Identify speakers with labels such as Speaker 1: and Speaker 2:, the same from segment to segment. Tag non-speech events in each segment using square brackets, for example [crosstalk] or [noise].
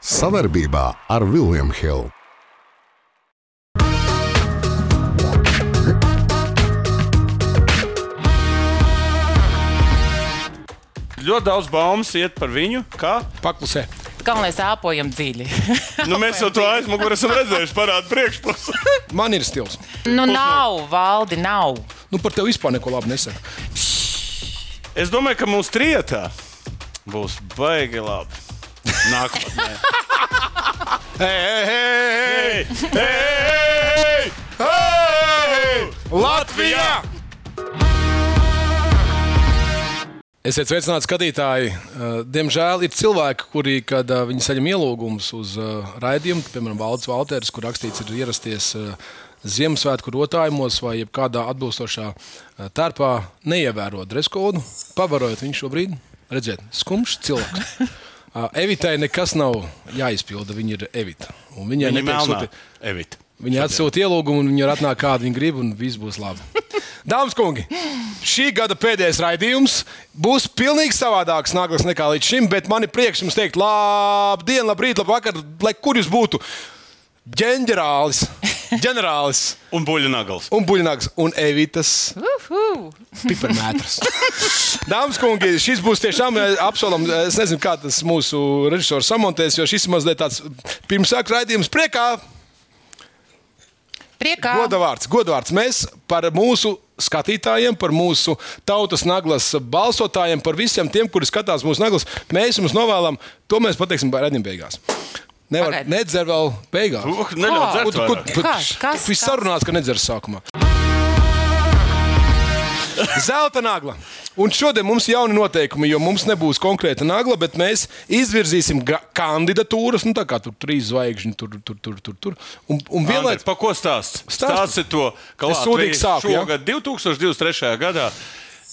Speaker 1: Savarbībā ar Vilniņu Hildu.
Speaker 2: Ļoti daudz baumas iet par viņu. Kā?
Speaker 3: Paklusē.
Speaker 4: Galvenais elpojam dziļi. [laughs]
Speaker 2: Nu, mēs jau to aizmugurē esam redzējuši, parāda priekšpusi. [laughs]
Speaker 3: Man ir stils.
Speaker 4: nu, nav, valdi, nav.
Speaker 3: Nu, par tevi vispār neko labu nesaka.
Speaker 2: Es domāju, ka mūsu trietā būs baigi labi. Nākotnē.
Speaker 3: Hei, hei, hei,
Speaker 2: Hei!
Speaker 3: Latvijā! Esiet sveicināti, skatītāji. Uh, Diemžēl ir cilvēki, kuri, kad uh, viņi saņem ielūgumus uz uh, raidījumu, piemēram, Valdis Valters, kur rakstīts, ir ierasties uh, Ziemassvētku rotājumos vai kādā atbilstošā uh, tērpā, neievēro dreskodu, pavarojot viņu šobrīd. Redziet, skumjš cilvēks. Evitai nekas nav jāizpilda, viņa ir Evita. Viņai
Speaker 2: Viņa
Speaker 3: sūti-
Speaker 2: Evita.
Speaker 3: Viņi atsūta ielūgumu, un viņi var atnākt, kādu viņi grib, un viss būs labi. [laughs] Dāmas un kungi, šī gada pēdējais raidījums būs pilnīgi savādāks nākotnē nekā līdz šim, bet man ir prieks jums teikt, labdien, labrīt, labvakar, lai kur jūs būtu. Ģenerālis, ģenerālis
Speaker 2: Un buļbuļsaktas.
Speaker 3: un buļbuļsaktas un evitas
Speaker 4: Uhu.
Speaker 3: piparmētras. Dāmas un kungi, šis būs tiešām eh, apsolam. Es nezinu, kā tas mūsu režisors samontēs, jo šis ir mazliet tāds pirmsāk raidījums priekā.
Speaker 4: Priekā.
Speaker 3: Godavārds, godavārds. Mēs par mūsu skatītājiem, par mūsu tautas naglas balsotājiem, par visiem tiem, kuri skatās mūsu naglas, mēs jums novēlam, to mēs pateiksim redzējuma beigās. Nevar
Speaker 4: Pagaid.
Speaker 3: nedzer vēl beigās.
Speaker 2: Uh, neļauj dzert
Speaker 3: tu- kur-
Speaker 2: vairāk.
Speaker 3: kur-
Speaker 4: Kas? Kas?
Speaker 3: Viss sarunāts, ka nedzers sākumā. Zelta nagla. Un šodien mums ir jauni noteikumi, jo mums nebūs konkrēta nagla, bet mēs izvirzīsim ga- kandidatūras, nu tā kā tur trīs zvaigžņi, tur, tur, tur, tur. tur. Un, un
Speaker 2: Andri,
Speaker 3: vienlaikus
Speaker 2: Pa ko stāst?
Speaker 3: Stāsti.
Speaker 2: Stāsti to, ka
Speaker 3: Es sūdīgi
Speaker 2: Latvija
Speaker 3: sāku, ja?
Speaker 2: šogad, 2023. gadā,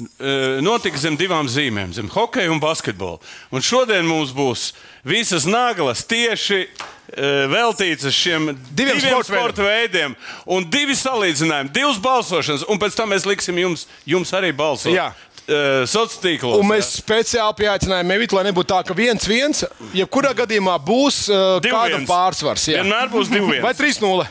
Speaker 2: eh, notika zem divām zīmēm, zem hokeja un basketbola. Un šodien mums būs visas naglas tieši eh, veltītas šiem
Speaker 3: Diviem
Speaker 2: diviem
Speaker 3: sporta
Speaker 2: veidiem. Un divi salīdzinājumi, divas balsošanas, un pēc tam mēs liksim jums, jums arī balsot.
Speaker 3: Jā.
Speaker 2: Sociālos tīklos.
Speaker 3: Un mēs speciāli pieaicinājām Evitu, lai nebūtu tā, ka viens viens, jebkurā gadījumā būs uh,
Speaker 2: viens.
Speaker 3: pārsvars. jā.
Speaker 2: Vienmēr būs divi.
Speaker 3: Vai 3-0.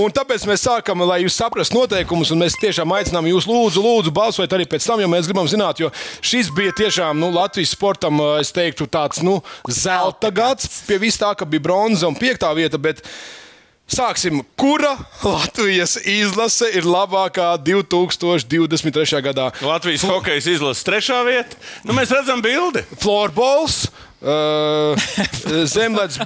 Speaker 3: Un tāpēc mēs sākam, lai jūs saprastu noteikumus, un mēs tiešām aicinām jūs, lūdzu, lūdzu balsojiet arī pēc tam, jo mēs gribam zināt, jo šis bija tiešām nu, Latvijas sportam, es teiktu, tāds nu, zelta gads. Pie vis tā, ka bija bronza un piektā vieta. Bet... Sāksim, kura Latvijas izlase ir labākā 2023. gadā?
Speaker 2: Latvijas hokeja izlases trešā vieta. Nu, mēs redzam bildi.
Speaker 3: Floorballs, uh, zemlēts.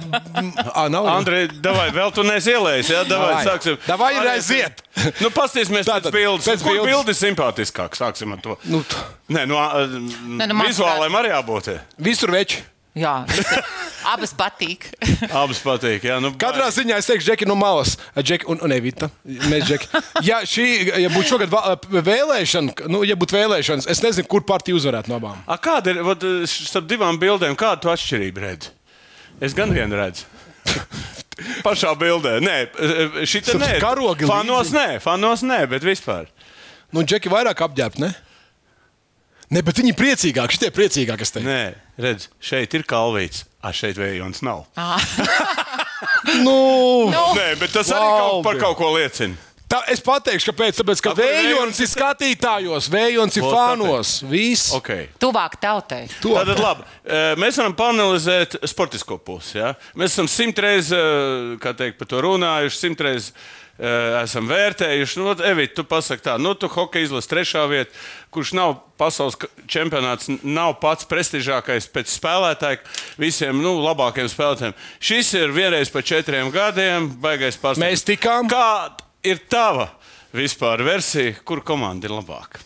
Speaker 3: Ah, nav
Speaker 2: Andrej, davai, vēl tu neesi ielējis. Jā, davai,
Speaker 3: Davai.
Speaker 2: sāksim.
Speaker 3: Davai,
Speaker 2: Arī-
Speaker 3: aiziet.
Speaker 2: Nu, pastīsimies pēc bildes.
Speaker 3: pēc bildes.
Speaker 2: bildi simpātiskāk? Sāksim ar to.
Speaker 3: Nu, t-
Speaker 2: Nē, nu, a-
Speaker 4: nu, man
Speaker 2: vizuāliem arī jābūt.
Speaker 3: visur veči.
Speaker 4: Jā, [laughs] abas patīk. [laughs]
Speaker 2: Abas patīk. Jā, nu,
Speaker 3: Katrā ziņā es teikšu, Džeki, no malas. Džeki un, un Evita. Mēs, Džeki. Ja, šī, ja būtu šogad vēlēšana, nu, ja būtu vēlēšanas, es nezinu, kur partija uzvarētu no abām.
Speaker 2: A, kāda ir vat, starp divām bildēm? Kādu tu atšķirību redzi? Es gan vienu redzu. [laughs] Pašā bildē. Nē, šī tā
Speaker 3: Starp
Speaker 2: nē.
Speaker 3: karogi
Speaker 2: Fanos nē, fanos nē, bet vispār.
Speaker 3: Nu, Džeki vairāk apģērbti, ne? Ne, bet viņi ir priecīgāki. Šitie ir priecīgāki, es teiktu.
Speaker 2: Nē, redz, šeit ir kalvīts. A, šeit vējons nav. [laughs]
Speaker 3: Nu,
Speaker 4: Nu,
Speaker 2: Nē, bet tas arī kaut, par kaut ko liecina.
Speaker 3: tā, es pateikšu, kāpēc. Tāpēc, ka vējons
Speaker 2: vējons
Speaker 3: ir skatītājos, vējons ir fānos. Viss.
Speaker 2: Okay.
Speaker 4: tuvāk tautai.
Speaker 3: To.
Speaker 2: Tātad, labi, eh, mēs varam panelizēt sportisko pusi. Ja? Mēs esam simtreiz eh, kā teikt, par to runājuši, simtreiz eh, esam vērtējuši. Nu, Evita, tu pasaki tā, nu, tu hokeja izlasi trešā vieta, kurš nav pasaules čempionāts, nav pats prestižākais pēc spēlētāja, visiem nu, labākajiem spēlētājiem. Šis ir vienreiz pa četriem gadiem, baigais pārstāvs.
Speaker 3: Mēs tikām.
Speaker 2: Kā ir tava vispār versija, kur komanda ir labāka?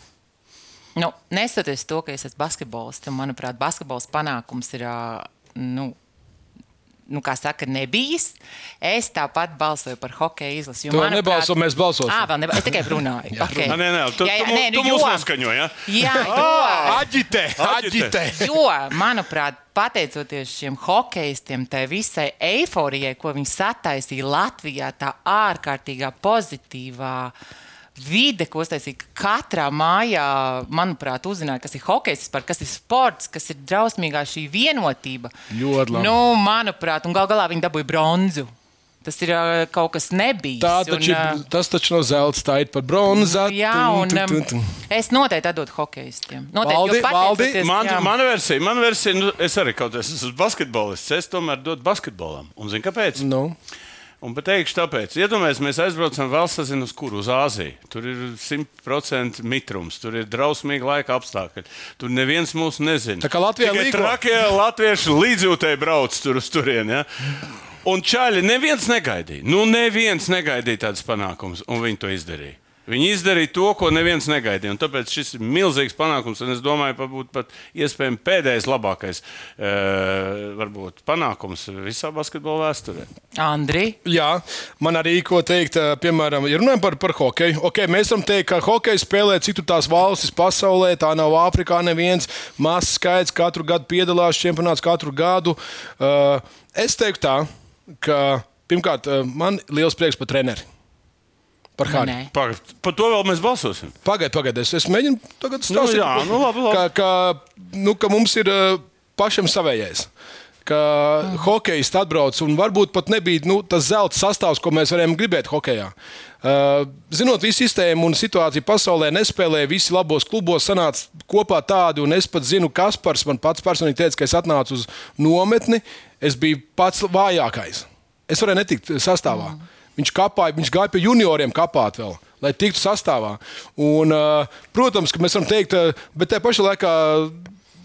Speaker 4: Nu, neskatoties to, ka es esmu basketbolists, un manuprāt, basketbols panākums ir. Nu, Nu, kā saka, nebijis. Es tāpat balsoju par hokeja izlasi. jo,
Speaker 3: Tu vēl nebalso, mēs balsosim.
Speaker 4: Jā, vēl nebalsoju. Es tikai runāju. okay.
Speaker 2: Nē, nē, nē, tu,
Speaker 4: Jā, jā,
Speaker 2: tu,
Speaker 4: nē,
Speaker 2: tu
Speaker 4: nu,
Speaker 2: mūs
Speaker 4: jo-
Speaker 2: noskaņo. Ja?
Speaker 4: Jā, [laughs] jo,
Speaker 3: Aģitē,
Speaker 2: Aģitē.
Speaker 3: aģitē. [laughs]
Speaker 4: Jo, manuprāt, pateicoties šiem hokeistiem, tai visai eiforijai, ko viņi sataisīja Latvijā, tā ārkārtīgā pozitīvā vide, ko uztaisīja. ka Katrā mājā, manuprāt, uzzināja, kas ir hokejs, vispār, kas ir sports, kas ir drausmīgā šī vienotība.
Speaker 3: Ļoti labi.
Speaker 4: Nu, manuprāt, un gal galā viņi dabūja bronzu. Tas ir kaut kas nebijis.
Speaker 3: Tā
Speaker 4: un,
Speaker 3: taču, ir- tas taču no zelta stāja par bronzu.
Speaker 4: Jā, un um, es noteikti atdodu hokeistiem. Noteikti,
Speaker 3: Valdi, Valdi,
Speaker 2: Man,
Speaker 4: jā.
Speaker 2: mana versija, man versija nu, es arī kaut kādā esmu basketbolists. Es tomēr dodu basketbolam. Un zini, kāpēc?
Speaker 3: Nu,
Speaker 2: Un pateikšu, tāpēc, iedomājieties, mēs aizbraucam valsts, zinu, uz kuru uz Āziju. Tur ir 100% mitrums, tur ir drausmīgi laika apstākļi. Tur neviens mūs nezina.
Speaker 3: Tā kā Latvijā līgo.
Speaker 2: trakie latvieši līdzjūtēji brauc tur uz turieni. Ja? Un čaļi neviens negaidīja. Nu, neviens negaidīja tādas panākumus, un viņi to izdarīja. Viņi izdarīja to, ko neviens negaidīja. un Tāpēc šis ir milzīgs panākums. un Es domāju, ka būtu pat iespējams pēdējais, labākais e, varbūt, panākums visā basketbola vēsturē.
Speaker 4: Andri,
Speaker 3: jā, man arī ko teikt, eh, piemēram, ja runājam par, par hokeju. Okay, mēs varam teikt, ka hokeja spēlē citu tās valstis pasaulē. Tā nav Āfrikā neviens. Mazs skaits katru gadu piedalās čempionāts katru gadu. Uh, es teiktu tā, ka pirmkārt, man ir liels prieks par treneri. Par
Speaker 4: nē.
Speaker 2: Par, par to vēl mēs balsosim.
Speaker 3: Pagaidiet, pagaidiet, es, es mēģinu tagad stāstīt.
Speaker 2: jā, nu labi, labi.
Speaker 3: Ka, ka, nu, ka mums ir uh, pašam savējais. Ka mm. hokejs atbrauc un varbūt pat nebija nu, tas zelta sastāvs, ko mēs varējām gribēt hokeja. Uh, zinot visu sistēmu un situāciju pasaulē, nespēlēja visi labos klubos, sanāca kopā tādi, un es pat zinu, Kaspars man pats personīgi teica, ka es atnācu uz nometni, es biju pats vājākais. Es varēju netikt sastāvā. Mm. Viņš kāpāja, viņš gāja pie junioriem kāpāt vēl, lai tiktu sastāvā. Un, uh, protams, ka mēs varam teikt, uh, bet tajā pašā laikā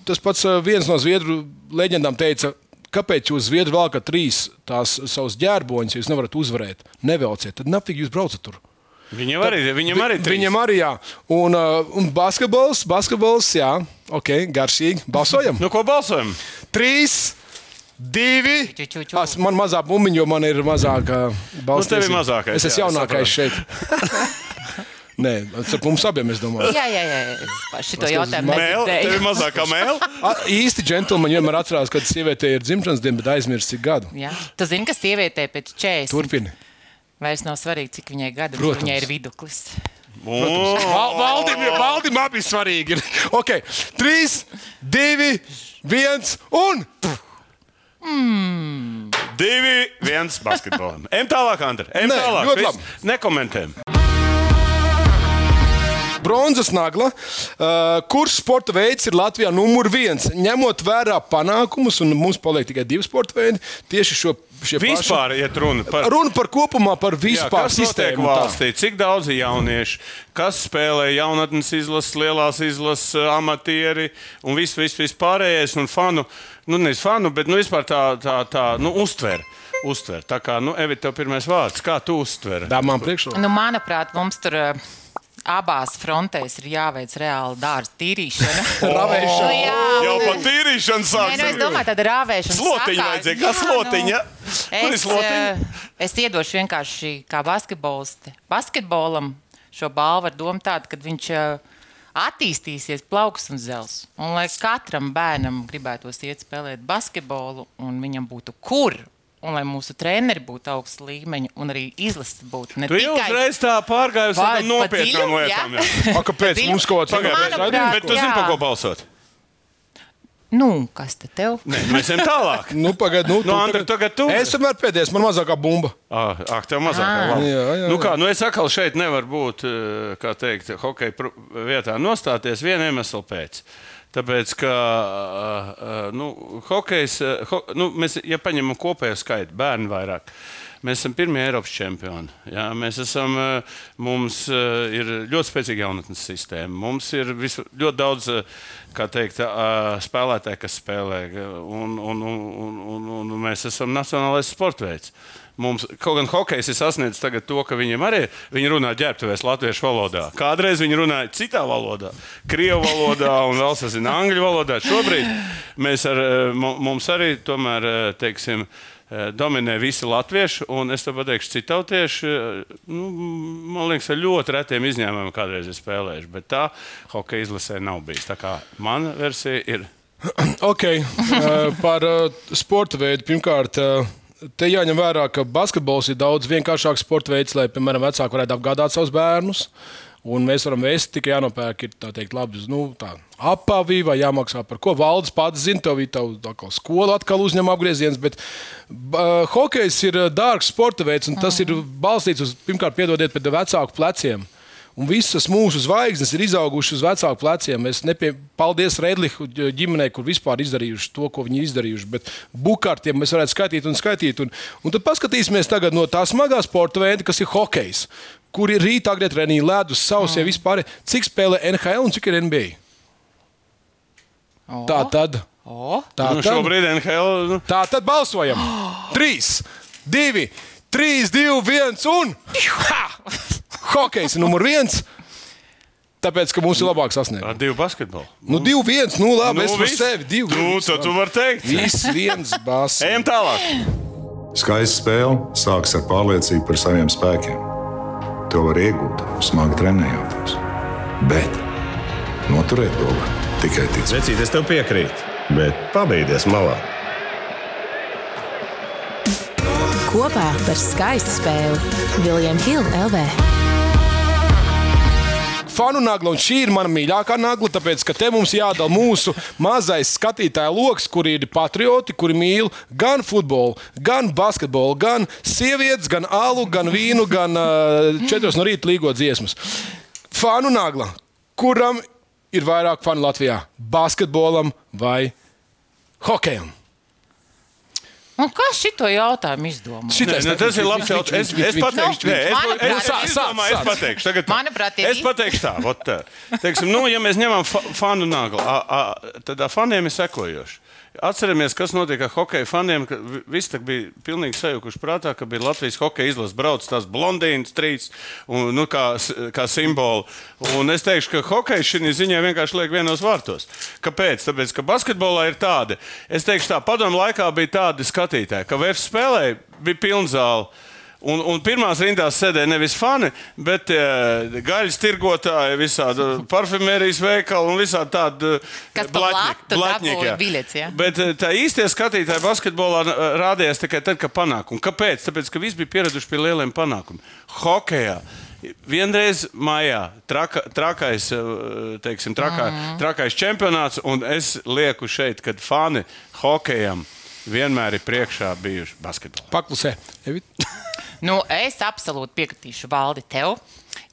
Speaker 3: tas pats uh, viens no zviedru leģendām teica. Kāpēc jūs zviedri valkat trīs tās savus ģērboņus, ja jūs nevarat uzvarēt? Nevelciet, tad nafīgi jūs braucat tur.
Speaker 2: Viņam arī, viņam arī,
Speaker 3: Vi- Viņam arī, jā. Un, uh, un basketbols, basketbols, jā, ok, garšīgi. Balsojam.
Speaker 2: Nu, ko balsojam?
Speaker 3: Trīs, divi.
Speaker 4: Ču, ču, ču.
Speaker 3: As, man mazā bumbiņa, jo man ir mazāka balss.
Speaker 2: Nu, tev ir mazākais,
Speaker 3: Es esmu
Speaker 2: jā, es
Speaker 3: jaunākais šeit. Nē, starp mums abiem es domāju.
Speaker 4: Jā, jā, jā. Šito jautājumu
Speaker 2: Mēl, tev ir mazākā mēl.
Speaker 3: A, īsti džentlmeņi vienmēr atcerās, kad sievietei ir dzimšanas diena, bet aizmirst cik gadu.
Speaker 4: Jā. Tu zini, ka sievietē pēc 40
Speaker 3: Turpini.
Speaker 4: vairs nav svarīgi, cik viņai gadu, bet
Speaker 3: Protams.
Speaker 4: viņai ir viduklis.
Speaker 3: Val, valdim, valdim abi svarīgi ir. [laughs] Ok, trīs, divi, viens un.
Speaker 2: Divi, viens basketbolam. Ejam tālāk, Andri. Ejam tālāk. Nekomentējam.
Speaker 3: Bronzas nagla. Uh, kurš sporta veids ir Latvijā numur viens? Ņemot vērā panākumus, un mums paliek tikai divi sporta veidi, tieši šo
Speaker 2: Vispār iet runa par.
Speaker 3: Runa par kopumā, par
Speaker 2: Jā,
Speaker 3: vispār
Speaker 2: kas notiek
Speaker 3: sistēmu.
Speaker 2: valstī? Cik daudz ir jauniešu, kas spēlē jaunatnes izlases, lielās izlases, amatieri un viss, viss, viss pārējais un fanu, nu nevis fanu, bet nu, vispār tā, tā, tā nu, uztver. Uztver. Tā kā, nu, Evita, tev pirmais vārds. Kā tu uztver?
Speaker 3: Tā man priekšroka.
Speaker 4: Nu, manuprāt, mums tur uh, abās frontēs ir jāveic reāli dārza tīrīšana. [laughs]
Speaker 3: Ravēšana.
Speaker 4: Nu, jā,
Speaker 2: Jau
Speaker 4: un-
Speaker 2: pat tīrīšana
Speaker 4: Nē, nu, es domāju, tāda rāvēšana.
Speaker 2: Slotiņa vajadzēja. Kā
Speaker 4: Jā,
Speaker 2: slotiņa?
Speaker 4: Nu, es,
Speaker 2: slotiņa?
Speaker 4: eh, es iedošu vienkārši kā basketbolisti. Basketbolam šo balvu ar domu tādu, ka viņš eh, attīstīsies plauks un zels. Un lai katram bērnam gribētos iet spēlēt basketbolu, un viņam būtu kur. Un lai mūsu treneri būtu augsta līmeņa, un arī izlases būtu ne
Speaker 2: Tu
Speaker 4: tikai
Speaker 2: uzreiz tā ar
Speaker 4: Pa-
Speaker 2: tādām nopietnām lietām.
Speaker 4: jā.
Speaker 2: jā. [laughs]
Speaker 3: A, kāpēc mums kaut kāds
Speaker 4: Manuprāt,
Speaker 2: bet tu zini,
Speaker 4: jā.
Speaker 2: par ko balsot?
Speaker 4: Nu, kas te tev?
Speaker 2: Nē, mēs ejam tālāk. [laughs]
Speaker 3: Nu, pagaid, nu,
Speaker 2: Nu, Andri, tagad tu.
Speaker 3: Es tomēr pēdējais, man mazākā bumba.
Speaker 2: Ah, ah, tev mazāk.
Speaker 4: Ah.
Speaker 2: labi.
Speaker 3: Jā, jā,
Speaker 2: Nu,
Speaker 3: jā.
Speaker 2: kā, nu es atkal šeit nevaru būt, eh, kā teikt, hokeja vietā nostāties viena iemesla pēc. Tāpēc, ka uh, uh, nu, hokejs, uh, ho, nu, mēs, ja paņemam kopējo skaitu, bērnu vairāk, mēs esam pirmie Eiropas čempioni. Jā, mēs esam, mums ir ļoti spēcīga jaunatnes sistēma. Mums ir visu, ļoti daudz teikt, spēlētāji, kas spēlē, un, un, un, un, un mēs esam nacionālais sports veids. Mums, kaut gan hokejs ir sasniedzis to, ka viņiem arī viņi runā ģērbtuvēs latviešu valodā. Kādreiz viņi runāja citā valodā, krievu valodā un vēl sazina angļu valodā. Šobrīd mēs ar, eh, mu- mums arī tomēr, eh, teiksim, eh, dominē visi latvieši, un es te pateikšu, citautieši, nu, man liekas, ar ļoti retiem izņēmumiem kādreiz ir spēlējuši, bet tā hokeja izlasē nav bijis. Tā kā mana versija ir. [clears throat]
Speaker 3: Ok, par sporta veidu. Pirmkārt, te jāņem vērā, ka basketbols ir daudz vienkāršāks sporta veids, lai, piemēram, vecāki varētu apgādāt savus bērnus. Un mēs varam vēst tikai jānopērk, ir tā teikt, labi, nu, tā apavī vai jāmaksā par ko. Valdes pats zina, tev ir tā skola atkal uzņem apgrieziens, bet uh, hokejs ir ā, dārgs sporta veids, un tas ir balstīts uz, pirmkārt, piedodiet, pēc vecāku pleciem. Un visas mūsu zvaigznes ir izaugušas uz vecāku pleciem. Mēs nepie... paldies Redlihu ģimenei, kur vispār izdarījuši to, ko viņi ir izdarījuši. Bet bukārtiem mēs varētu skaitīt un skaitīt. Un, un tad paskatīsimies tagad no tā smagā sporta veida, kas ir hokejs. Kur ir rīta agri treniņi, ledus, sausie mm. vispār. Cik spēlē NHL un cik ir NBA?
Speaker 4: O,
Speaker 3: Tā tad.
Speaker 4: o.
Speaker 3: Tā
Speaker 2: Nu,
Speaker 3: tad.
Speaker 2: šobrīd NHL. Nu,
Speaker 3: Tā tad balsojam. [gasps] 3, 2, 3, 2, 1 un. Hokejs numur viens. Tāpēc, ka mums ir labāk sasniegt.
Speaker 2: ar divu basketbolu.
Speaker 3: Nu, 2, 1, nu labi, es par sevi 2.
Speaker 2: Nu, tad tu vari teikt.
Speaker 3: Viss viens [laughs] bas.
Speaker 2: Ejam tālāk.
Speaker 5: Skaista spēle sākas ar pārliecību par saviem spēkiem. To var iegūt, smagi trenējoties. Bet noturēt to var tikai ticēt.
Speaker 6: Vecīt, es tev piekrītu, bet pabeigties malā.
Speaker 7: Kopā par skaistu spēli Viljams Hilde LV.
Speaker 3: Fanu nagla, un šī ir mana mīļākā nagla, tāpēc, ka te mums jādala mūsu mazais skatītāju lokus, kuri ir patrioti, kuri mīl gan futbolu, gan basketbolu, gan sievietes, gan alu, gan vīnu, gan uh, četros no rīta līgo dziesmas. Fanu nagla, kuram ir vairāk fanu Latvijā? Basketbolam vai hokejam?
Speaker 4: Un kas šito jautājumu izdomā?
Speaker 3: Šitais
Speaker 2: Nē, nu, tas ir labs jautājums. Es, es pateikšu, nē, es, es, es, es,
Speaker 3: sāc,
Speaker 2: domāju, es pateikšu. Tagad, tā.
Speaker 4: Manuprāt, ir
Speaker 2: es pateikšu tā, vot, tā. Teiksim, nu, ja mēs ņemam fa fanu naglu, a, a, tad faniem ir sekojoši. Atceramies, kas notika ar hokeja faniem. ka vi- Visi tā bija pilnīgi sajukuši prātā, ka bija Latvijas hokeja izlases brauc tās blondīnas, trīs, un, nu, kā, kā simboli. Un es teikšu, ka hokeja šī ziņā vienkārši liek vienos vārtos. Kāpēc? Tāpēc, ka basketbolā ir tāda, es teikšu tā, padomu laikā bija tādi skatītāji, ka VF spēlēja, bija pilnzāle. Un, un pirmās rindās sēdēja nevis fani, bet uh, gaļas tirgotāji, visādi parfumērijas veikali un visādi tādi
Speaker 4: dabūja biļets, ja?
Speaker 2: Bet eh, tā īstie skatītāji basketbolā rādījās tikai tad, kad panākumi. Kāpēc? Tāpēc, ka visi bija pieraduši pie lieliem panākumiem. Hokejā. Vienreiz maijā traka, trakais, teiksim, trakā, mm. trakais čempionāts, un es lieku šeit, kad fani hokejam vienmēr ir priekšā bijuši basketbolā.
Speaker 3: Paklusē. Evi?
Speaker 4: Nu, es absolūti piekritīšu valdi tev.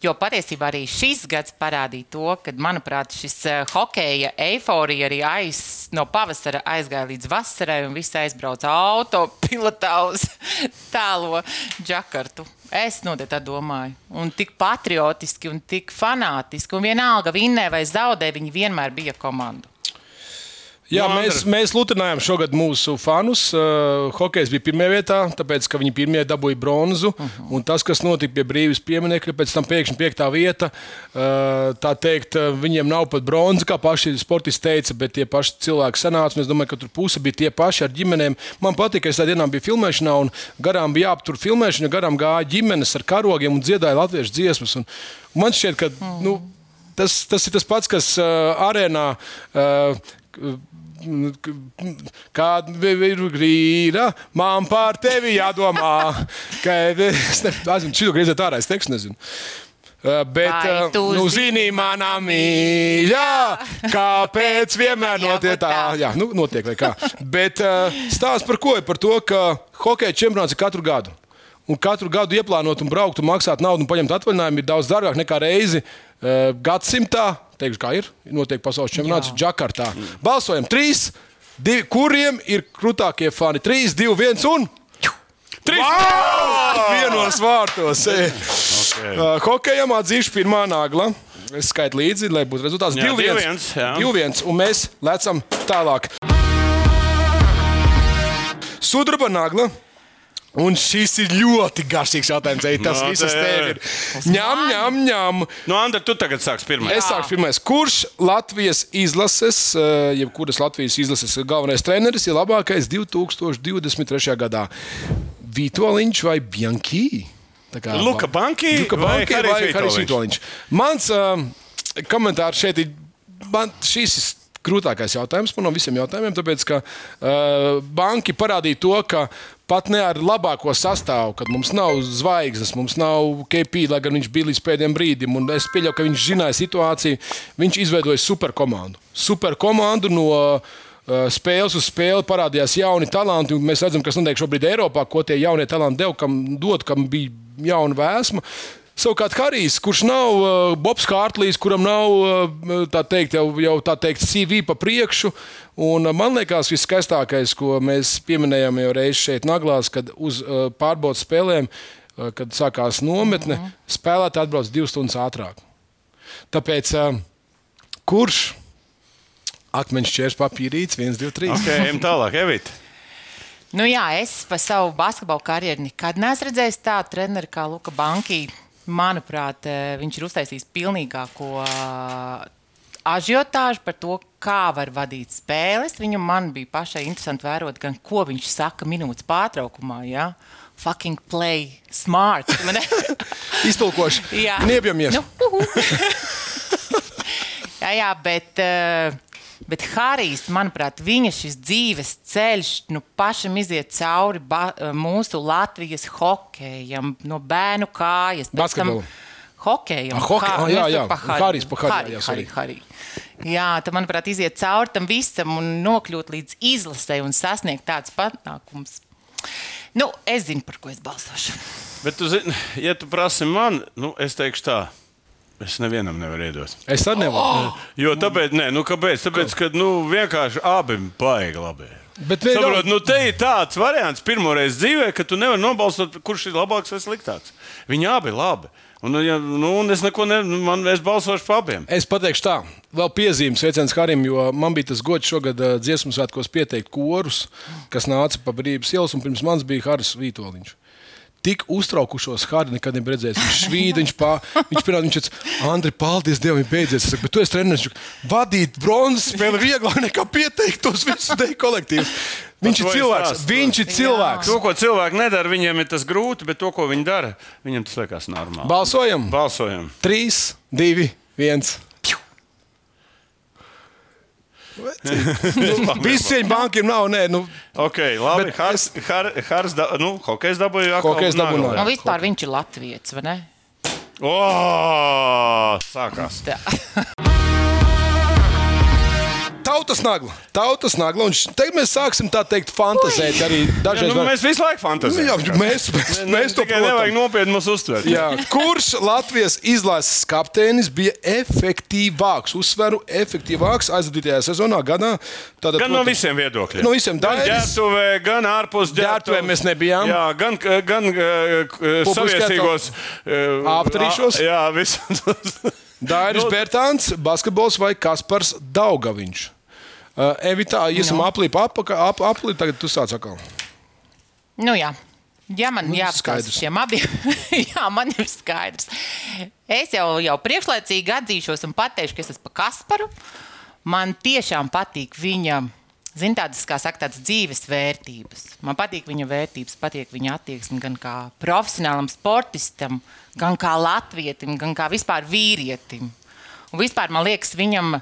Speaker 4: Jo patiesībā arī šis gads parādīja to, ka, manuprāt, šis uh, hokeja eiforija arī aiz, no pavasara aizgāja līdz vasarai, un visi aizbrauca autopilotā [laughs] uz tālo džakartu. Es noteikti tā domāju. Un tik patriotiski un tik fanātiski. Un vienalga, vinnē vai zaudē, viņi vienmēr bija komanda.
Speaker 3: Jā,
Speaker 2: Nu,
Speaker 3: mēs, mēs lutinājām šogad mūsu fanus. Uh, hokejs bija pirmajā vietā, tāpēc, ka viņi pirmie dabūja bronzu. Uh -huh. Un tas, kas notika pie brīvības pieminiekļa, pēc tam pēkšņi piektā vieta, uh, tā teikt, uh, viņiem nav pat bronza, kā paši sportisti teica, bet tie paši cilvēki sanāca. Es domāju, ka tur puse bija tie paši ar ģimenēm. Man patīk, ka es tajā dienā biju filmēšanā, un garām bija jāaptur filmēšana, garām gāja ģimenes ar karogiem un dziedāja latviešu dziesmas. Un man šķiet, ka. Nu, Tas, tas ir tas pats, kas uh, arēnā uh, Kāda ir grīda, man par tevi jādomā. Ka es nezinu, šī griezēt ārā, es tekstu nezinu. Uh, Bet,
Speaker 4: Vai
Speaker 3: uh,
Speaker 4: tu
Speaker 3: nu,
Speaker 4: zini,
Speaker 3: manā mīļā, kāpēc [laughs] vienmēr notiek tā? Jā, nu, notiek vai kā. Bet uh, stāsts par ko ir? Par to, ka hokeja čempionāts ir katru gadu. Un katru gadu ieplānot un braukt un maksāt naudu un paņemt atvaļinājumu ir daudz dārgāk nekā reizi gadsimtā. Teikšu, kā ir? Notiek pasaules čempionāts Džakartā. Balsojam trīs, divi, kuriem ir krūtākie fani. Trīs, divi, viens un. Trīs! Vienos vārtos. Okay. Uh, hokejam atzīšu pirmā nagla. Es skaitu līdzi, lai būtu rezultāts.
Speaker 2: Jā,
Speaker 3: 2-1.
Speaker 2: 2-1, jā.
Speaker 3: 2-1, un mēs lecam tālāk. Sudraba nagla. Un šis ir ļoti garšīgs jautājums. Ej, tas
Speaker 2: No,
Speaker 3: no, viss
Speaker 2: te-
Speaker 3: tev ir. Ņem, ņem, ņem.
Speaker 2: Nu, Andra, tu tagad sāksi pirmā.
Speaker 3: Es sāku pirmais. Kurš Latvijas izlases, eh, jebkuras Latvijas izlases galvenais treneris ir labākais 2023. gadā? Vitoļņš vai kā-
Speaker 2: Luka Banki
Speaker 3: Luka
Speaker 2: vai
Speaker 3: Banki
Speaker 2: Harijs
Speaker 3: vai Harijs
Speaker 2: Vitoļņš?
Speaker 3: Vitoļņš? Mans um, komentārs šeit ir, man šis ir grūtākais jautājums man no visiem jautājumiem, tāpēc ka uh, banki parādīja to, ka pat ne ar labāko sastāvu, kad mums nav zvaigznes, mums nav KP, lai gan viņš bija līdz pēdējiem brīdim. Es pieļauju, ka viņš zināja situāciju. Viņš izveidoja superkomandu. Superkomandu no uh, spēles uz spēli parādījās jauni talanti. Mēs redzam, kas notiek šobrīd Eiropā, ko tie jaunie talanti deva, kam dod, kam bija jauna vēsma. Savukārt, Harijs, kurš nav uh, Bobs Kārtlīs, kuram nav uh, tā teikt, jau, jau tā teikt, CV pa priekšu. Un, uh, man liekas, viskaistākais, ko mēs pieminējām jau reizi šeit, Naglās, kad uz uh, pārbaudas spēlēm, uh, kad sākās nometne, mm -hmm. spēlētāji atbrauc divas stundas ātrāk. Tāpēc, uh, kurš akmeņš ķērs papīrīts, 1, 2, 3?
Speaker 2: Ok, ejam tālāk, Evita.
Speaker 4: Nu, jā, es pa savu basketbalu karjeru nekad neesmu redzējis tādu treneru kā Luka Banki. Manuprāt, eh, viņš ir uztaisījis pilnīgāko eh, ažiotāžu par to, kā var vadīt spēles. Viņam man bija pašai interesanti vērot, gan ko viņš saka minūtes pārtraukumā. Ja? Fucking play smart. [laughs]
Speaker 3: Iztulkoši.
Speaker 4: Jā.
Speaker 3: Kniepjamies.
Speaker 4: Nu, [laughs] jā, jā, bet, eh, bet Harijs, manuprāt, viņa šis dzīves ceļš nu, pašam iziet cauri ba, eh, mūsu Latvijas hokejam, no bērnu kājas.
Speaker 3: Basketbolu.
Speaker 4: Hokejam,
Speaker 3: Ah, hoke-
Speaker 4: Hā-
Speaker 3: ah, jā,
Speaker 4: mēs
Speaker 3: jā.
Speaker 4: pa Hariju.
Speaker 3: Harijs pa Hariju, jā, sorry.
Speaker 4: Hariju, Hariju. Jā, tad, manuprāt, iziet cauri tam visam un nokļūt līdz izlasē un sasniegt tādus panākumus. Nu, es zinu, par ko es balsošu.
Speaker 2: Bet, tu zini, ja tu prasi man, nu, es teikšu tā. Es nevienam nevaru iedot.
Speaker 3: Es arī nevaru.
Speaker 2: Jo tāpēc, nē, nu, kāpēc? Tāpēc, ka nu, vienkārši abi baigi labi.
Speaker 3: Bet vēl-
Speaker 2: Saprot, nu, te ir tāds variants, pirmo reizi dzīvē, ka tu nevari nobalsot, kurš ir labāks vai sliktāks. Viņi abi ir labi. Un, ja, nu, un es neko ne, nu, man, es balsošu par abiem.
Speaker 3: Es pateikšu tā, vēl piezīmes sveiciens Harim, jo man bija tas gods šogad dziesmu svētkos pieteikt korus, kas nāca pa brīvības ielas, un pirms manis bija Haris Vītoliņš. Tik uztraukušos Hārdu nekad nebija redzējis. Viņš švīd, viņš pār, viņš pirmā, viņš teica, Andri, paldies Dievam, ir beidzies. Es saku, bet tu esi treneris, vadīt bronzas spēli vieglāk nekā pieteikt tos visus deju kolektīvus. Viņš ir cilvēks,
Speaker 2: stāstu.
Speaker 3: viņš ir cilvēks.
Speaker 2: To, ko cilvēki nedara, viņiem ir tas grūti, bet to, ko viņi dara, viņiem tas liekas normāli.
Speaker 3: Balsojam!
Speaker 2: Balsojam!
Speaker 3: 3, 2, 1. Visi cieņi bankiem nav. Nē, nu,
Speaker 2: Ok, labi. Hars, har, hars, da, nu, hokejs dabūja atkal
Speaker 3: Hokejs dabūja
Speaker 4: Nu, vispār viņš ir latviečs, vai ne?
Speaker 2: O, sākās.
Speaker 4: Tā. [laughs]
Speaker 3: Tautas nagla. Tautas nagla. Un tagad mēs sāksim tā teikt, fantāzēt arī
Speaker 2: Ja,
Speaker 3: dažreiz.
Speaker 2: nu,
Speaker 3: var-
Speaker 2: mēs visu laiku
Speaker 3: Nu,
Speaker 2: fantāzējam.
Speaker 3: jā, mēs, mēs, mēs to
Speaker 2: tikai nevajag
Speaker 3: protam.
Speaker 2: nopietni mūs uztvert.
Speaker 3: Jā. Kurš Latvijas izlases kapteinis bija efektīvāks, uzsveru efektīvāks aizvadītajā sezonā, gadā? Tātad,
Speaker 2: Gan no
Speaker 3: protams,
Speaker 2: visiem viedokļiem.
Speaker 3: No visiem
Speaker 2: gan ģērbtuvē, gan ārpus
Speaker 3: Ģērbtuvē mēs nebijām.
Speaker 2: Jā, gan, gan uh, saviesīgos uh,
Speaker 3: Aptrīšos.
Speaker 2: Jā, visus.
Speaker 3: Dairis
Speaker 2: Nu-
Speaker 3: Bērtāns, basketbols vai Kaspars Daugaviņš? Uh, Evitā, iesim
Speaker 4: Nu.
Speaker 3: aplīp, apaka, ap, aplīp, tagad tu sāc atkal.
Speaker 4: Nu, jā. Ja man
Speaker 3: Nu,
Speaker 4: jāapskatās
Speaker 3: skaidrs.
Speaker 4: šiem abiem, [laughs] jā, man ir skaidrs. Es jau, jau priekšlaicīgi atzīšos un pateikšu, ka es esmu pa Kasparu. Man tiešām patīk viņa, zin, tādas, kā saka, tādas dzīves vērtības. Man patīk viņa vērtības, patīk viņa attieksme gan kā profesionālam sportistam, gan kā latvietim, gan kā vispār vīrietim. Un vispār man liekas, viņam,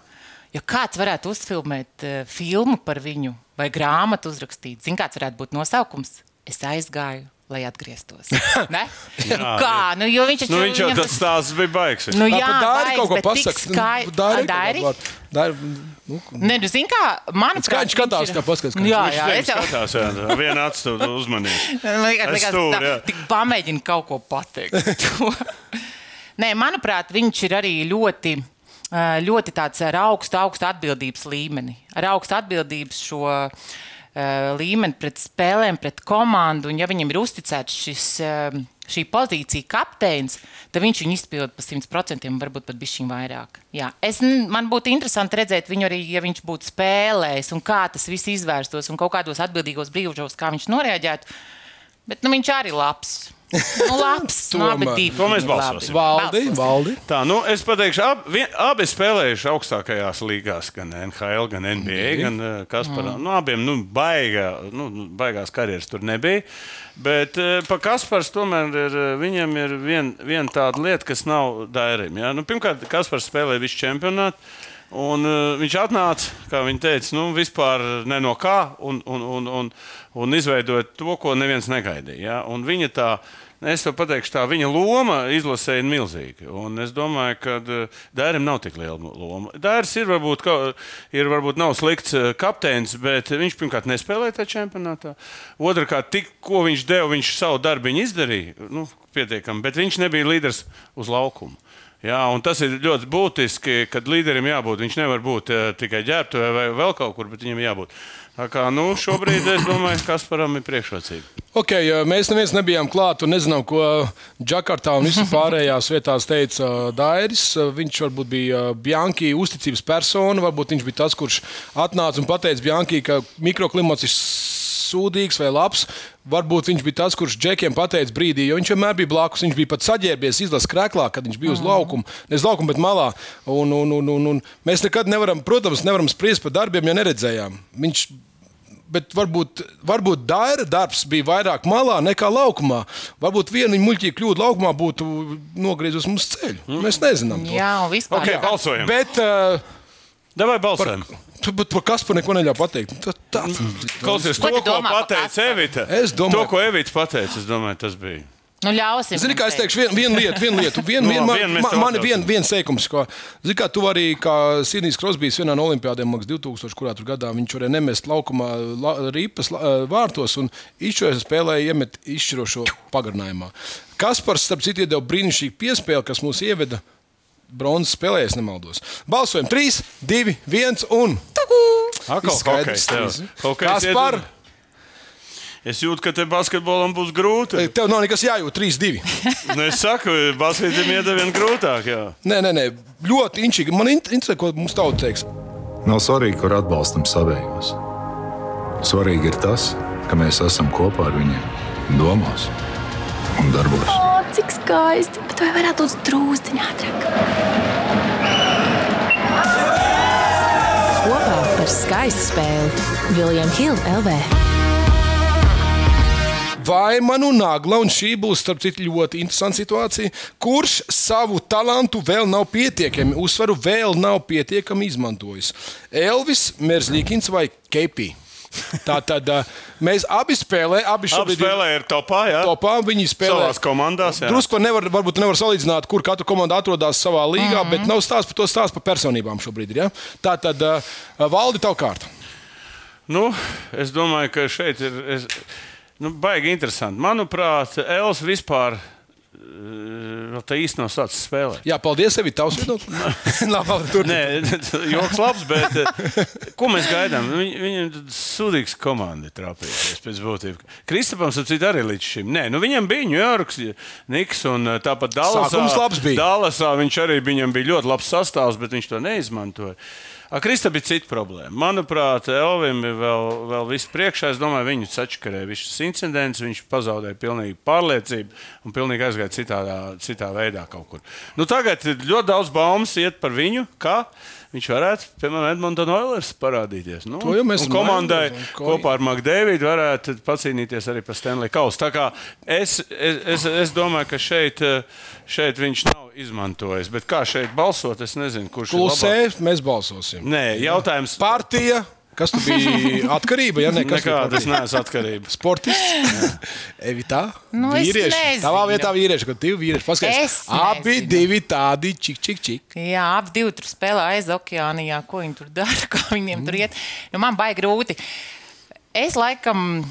Speaker 4: ja kāds varētu uzfilmēt uh, filmu par viņu vai grāmatu uzrakstīt, zin, kāds varētu būt nosaukums, es aizgāju. Lai atgrieztos. [laughs] Ne? nu, kā? Nu, jo viņš,
Speaker 2: Nu, viņš jau tas stāsts bija baigs.
Speaker 4: Nu,
Speaker 3: Tā
Speaker 4: jā,
Speaker 3: par Dairi
Speaker 4: baigs,
Speaker 3: kaut pasaka.
Speaker 4: skai-
Speaker 3: Dairi,
Speaker 4: Dairi?
Speaker 3: kaut vārdu. Dairi, nu,
Speaker 4: Nē, nu, zini, kā man
Speaker 3: Kā viņš skatās, kā paskatās,
Speaker 4: Jā,
Speaker 3: viņš
Speaker 4: jā,
Speaker 2: Viņš
Speaker 4: es jau
Speaker 2: skatās, jā, viena atstāja uzmanību. [laughs]
Speaker 4: Man liekas,
Speaker 2: Es
Speaker 4: liekas,
Speaker 2: stūri,
Speaker 4: tā,
Speaker 2: jā.
Speaker 4: tik pamēģina kaut ko pateikt. [laughs] Nē, manuprāt, viņš ir arī ļoti, ļoti tāds ar augstu, augstu atbildības līmeni. Ar augstu atbildības šo ā, līmeni pret spēlēm, pret komandu. Un, ja viņam ir uzticēts šis, šī pozīcija, kapteinis, tad viņš viņu izpilda par 100%, varbūt pat bišķiņ vairāk. Jā. Es, man būtu interesanti redzēt viņu arī, ja viņš būtu spēlējis un kā tas viss izvērstos un kaut kādos atbildīgos brīžos, kā viņš noreaģētu. Bet nu, viņš arī ir labs. Nu, labs. nu, [laughs]
Speaker 3: Tomēr.
Speaker 4: divi
Speaker 2: To mēs balsosim.
Speaker 3: Valdi, valdi.
Speaker 2: Tā, nu, es pateikšu, ab, vien, abi spēlējuši augstākajās līgās, gan NHL, gan NBA, gan uh, Kasparā. Nu, abiem nu, baigā, nu, baigās karjeras tur nebija. Bet uh, pa Kaspars tomēr ir, eh, viņam ir viena vien tāda lieta, kas nav Dairim. Ja? Nu, pirmkārt, Kaspars spēlēja visu čempionātu. Un, uh, viņš atnāca, kā viņš teica, nu, vispār ne no kā, un, un, un, un, un izveidoja to, ko neviens negaidīja. Ja? Un viņa tā, es tev pateikšu, tā viņa loma izlasē ir milzīga. Un es domāju, ka uh, Dārim nav tik liela loma. Dāris ir varbūt, ka, ir varbūt nav slikts uh, kapteinis, bet viņš pirmkārt nespēlēja tajā čempionātā. Otrakārt, tik, ko viņš deva, viņš savu darbu izdarīja. Nu, pietiekami, bet viņš nebija līderis uz laukumu. Jā, un tas ir ļoti būtiski, kad līderim jābūt. Viņš nevar būt uh, tikai ģērbtuvē vai vēl kaut kur, bet viņam jābūt. Tā kā nu, šobrīd es domāju, ka Kasparam ir priekšrocība.
Speaker 3: Okay, mēs neviens nebijām klāt un nezinām, ko Džakartā un visur pārējās vietās teica Dairis. Viņš varbūt bija Bjanki uzticības persona, varbūt viņš bija tas, kurš atnāca un pateica Bjanki, ka mikroklimats ir sūdīgs vai labs. Varbūt viņš bija tas, kurš džekiem pateica brīdī, jo viņš vienmēr bija blakus. Viņš bija pat saģērbies izlases krēklā, kad viņš bija uz laukuma. Ne uz laukuma, bet malā. Un, un, un, un, un mēs nekad nevaram, protams, nevaram spriest par darbiem, ja neredzējām. Viņš bet varbūt, varbūt Daira darbs bija vairāk malā nekā laukumā. Varbūt viena muļķīga kļūda laukumā būtu nogriezusi mums ceļu. Mm. Mēs nezinām. To.
Speaker 4: Jā, vispār.
Speaker 2: Okay, balsojam.
Speaker 3: Bet, uh,
Speaker 2: Davai balsojam.
Speaker 3: Tu bet par kas par neko neļauj pateikt. Tā, tā.
Speaker 2: Klausies,
Speaker 4: Ko
Speaker 2: ko
Speaker 4: domā
Speaker 2: pateica
Speaker 4: Kasparu?
Speaker 2: Evita.
Speaker 3: Es domāju-
Speaker 2: To, ko Evita pateica, es domāju, tas bija.
Speaker 4: Nu, ļausim.
Speaker 3: Zini, kā es teikšu, vienu vien lietu, vienu lietu. Vien,
Speaker 2: Nu,
Speaker 3: vien, man,
Speaker 2: mēs
Speaker 3: man,
Speaker 2: tev
Speaker 3: man ir
Speaker 2: atļausim.
Speaker 3: vien, viens teikums, ko, zini, kā tu arī, kā Sidnijs Krosbīs vienā no olimpiādēm, man liekas, 2000, kurā tur gadā viņš varēja nemest laukumā la, ripas la, eh, vārtos un izšķirošā spēlē iemet izšķirošo pagarinājumā. Kaspars, starp citu, iedeva brīnišķīgu piespēli, kas mūs ieveda bronzas spēlē, ja nemaldos. Balsojam 3, 2, 1 un trīs.
Speaker 2: Hokejs
Speaker 3: Kaspar,
Speaker 2: iedod- Es jūtu, ka te basketbolam būs grūti.
Speaker 3: tev nav nekas jājūt, 3, 2.
Speaker 2: Nu, es saku, basketam iet vien grūtāk. Jā.
Speaker 3: Nē, nē, nē, ļoti inčīgi. Man interesē, ko mums tauta teiks.
Speaker 5: Nav svarīgi, kur atbalstam savējos. Svarīgi ir tas, ka mēs esam kopā ar viņiem domās un darbos.
Speaker 8: O, cik skaisti! Bet vai varētu būt drūzciņā ātrāk?
Speaker 7: Kopā par skaistu spēli Viljams Hilde LV.
Speaker 3: Vai manu nagla, un šī būs starp citu ļoti interesanta situācija, kurš savu talantu vēl nav pietiekami, uzsveru vēl nav pietiekami izmantojis? Elvis, Merzlīkins vai Kepī? Tā tad uh, mēs abi spēlējam, abi šobrīd ir
Speaker 2: spēlē ir topā. Jā.
Speaker 3: topā. Viņi spēlē
Speaker 2: Savās komandās, jā.
Speaker 3: Drusku nevar, varbūt nevar salīdzināt, kur katra komanda atrodas savā līgā, mm -hmm. bet nav stāsts par to stāstu par personībām šobrīd. Ir, ja? Tā tad uh, valdi tavu kārtu.
Speaker 2: Nu, es domāju, ka šeit ir es, nu, baigi interesanti. Manuprāt, Els vispār eh, vēl tā īsti nav sācis spēlēt.
Speaker 3: Jā, paldies, tev ir tavs viedoklis. [laughs] Labi, labi, tur.
Speaker 2: Nē, joks labs, bet eh, ko mēs gaidām? Viņ, viņam tad sūdīgs komanda ir trāpījusies pēc būtības. Kristapams ap citu arī līdz šim. Nē, nu viņam bija Ņujorks, Niks un eh, tāpat Dallasā.
Speaker 3: Sākums labs bija.
Speaker 2: Dallasā viņš arī viņam bija ļoti labs sastāvs, bet viņš to neizmantoja. Kristā bija cita problēma. Manuprāt, Elvim ir vēl, vēl viss priekšā. Es domāju, viņu sačakarēja viss šis incidents. Viņš pazaudēja pilnīgi pārliecību un pilnīgi aizgāja citā, citā veidā kaut kur. Nu, tagad ļoti daudz baumas iet par viņu. Kā? Viņš varētu, piemēram, Edmunds Oilers parādīties. Nu,
Speaker 3: To jau mēs
Speaker 2: un
Speaker 3: esam
Speaker 2: komandai
Speaker 3: un ko-
Speaker 2: kopā ar Makdēvidu varētu pacīnīties arī par Stanley Kausu. Tā kā Es, es, es, es domāju, ka šeit, šeit viņš nav izmantojis. Bet kā šeit balsot, es nezinu, kurš.
Speaker 3: Klusē, mēs balsosim.
Speaker 2: Nē, jautājums.
Speaker 3: Partija, kas tu biji atkarība, ja ne kas
Speaker 2: Nekāda es neesmu atkarība.
Speaker 3: Sportists. Evitā.
Speaker 4: Nu,
Speaker 3: vīrieši. Tavā vietā vīrieši, kad divi vīrieši paskatās. Abi divi tādi čik, čik, čik.
Speaker 4: Jā, ap divi tur spēlē aiz okeānijā. Ko viņi tur dara, [laughs] kā viņiem tur iet. Nu, man baigi grūti. Es laikam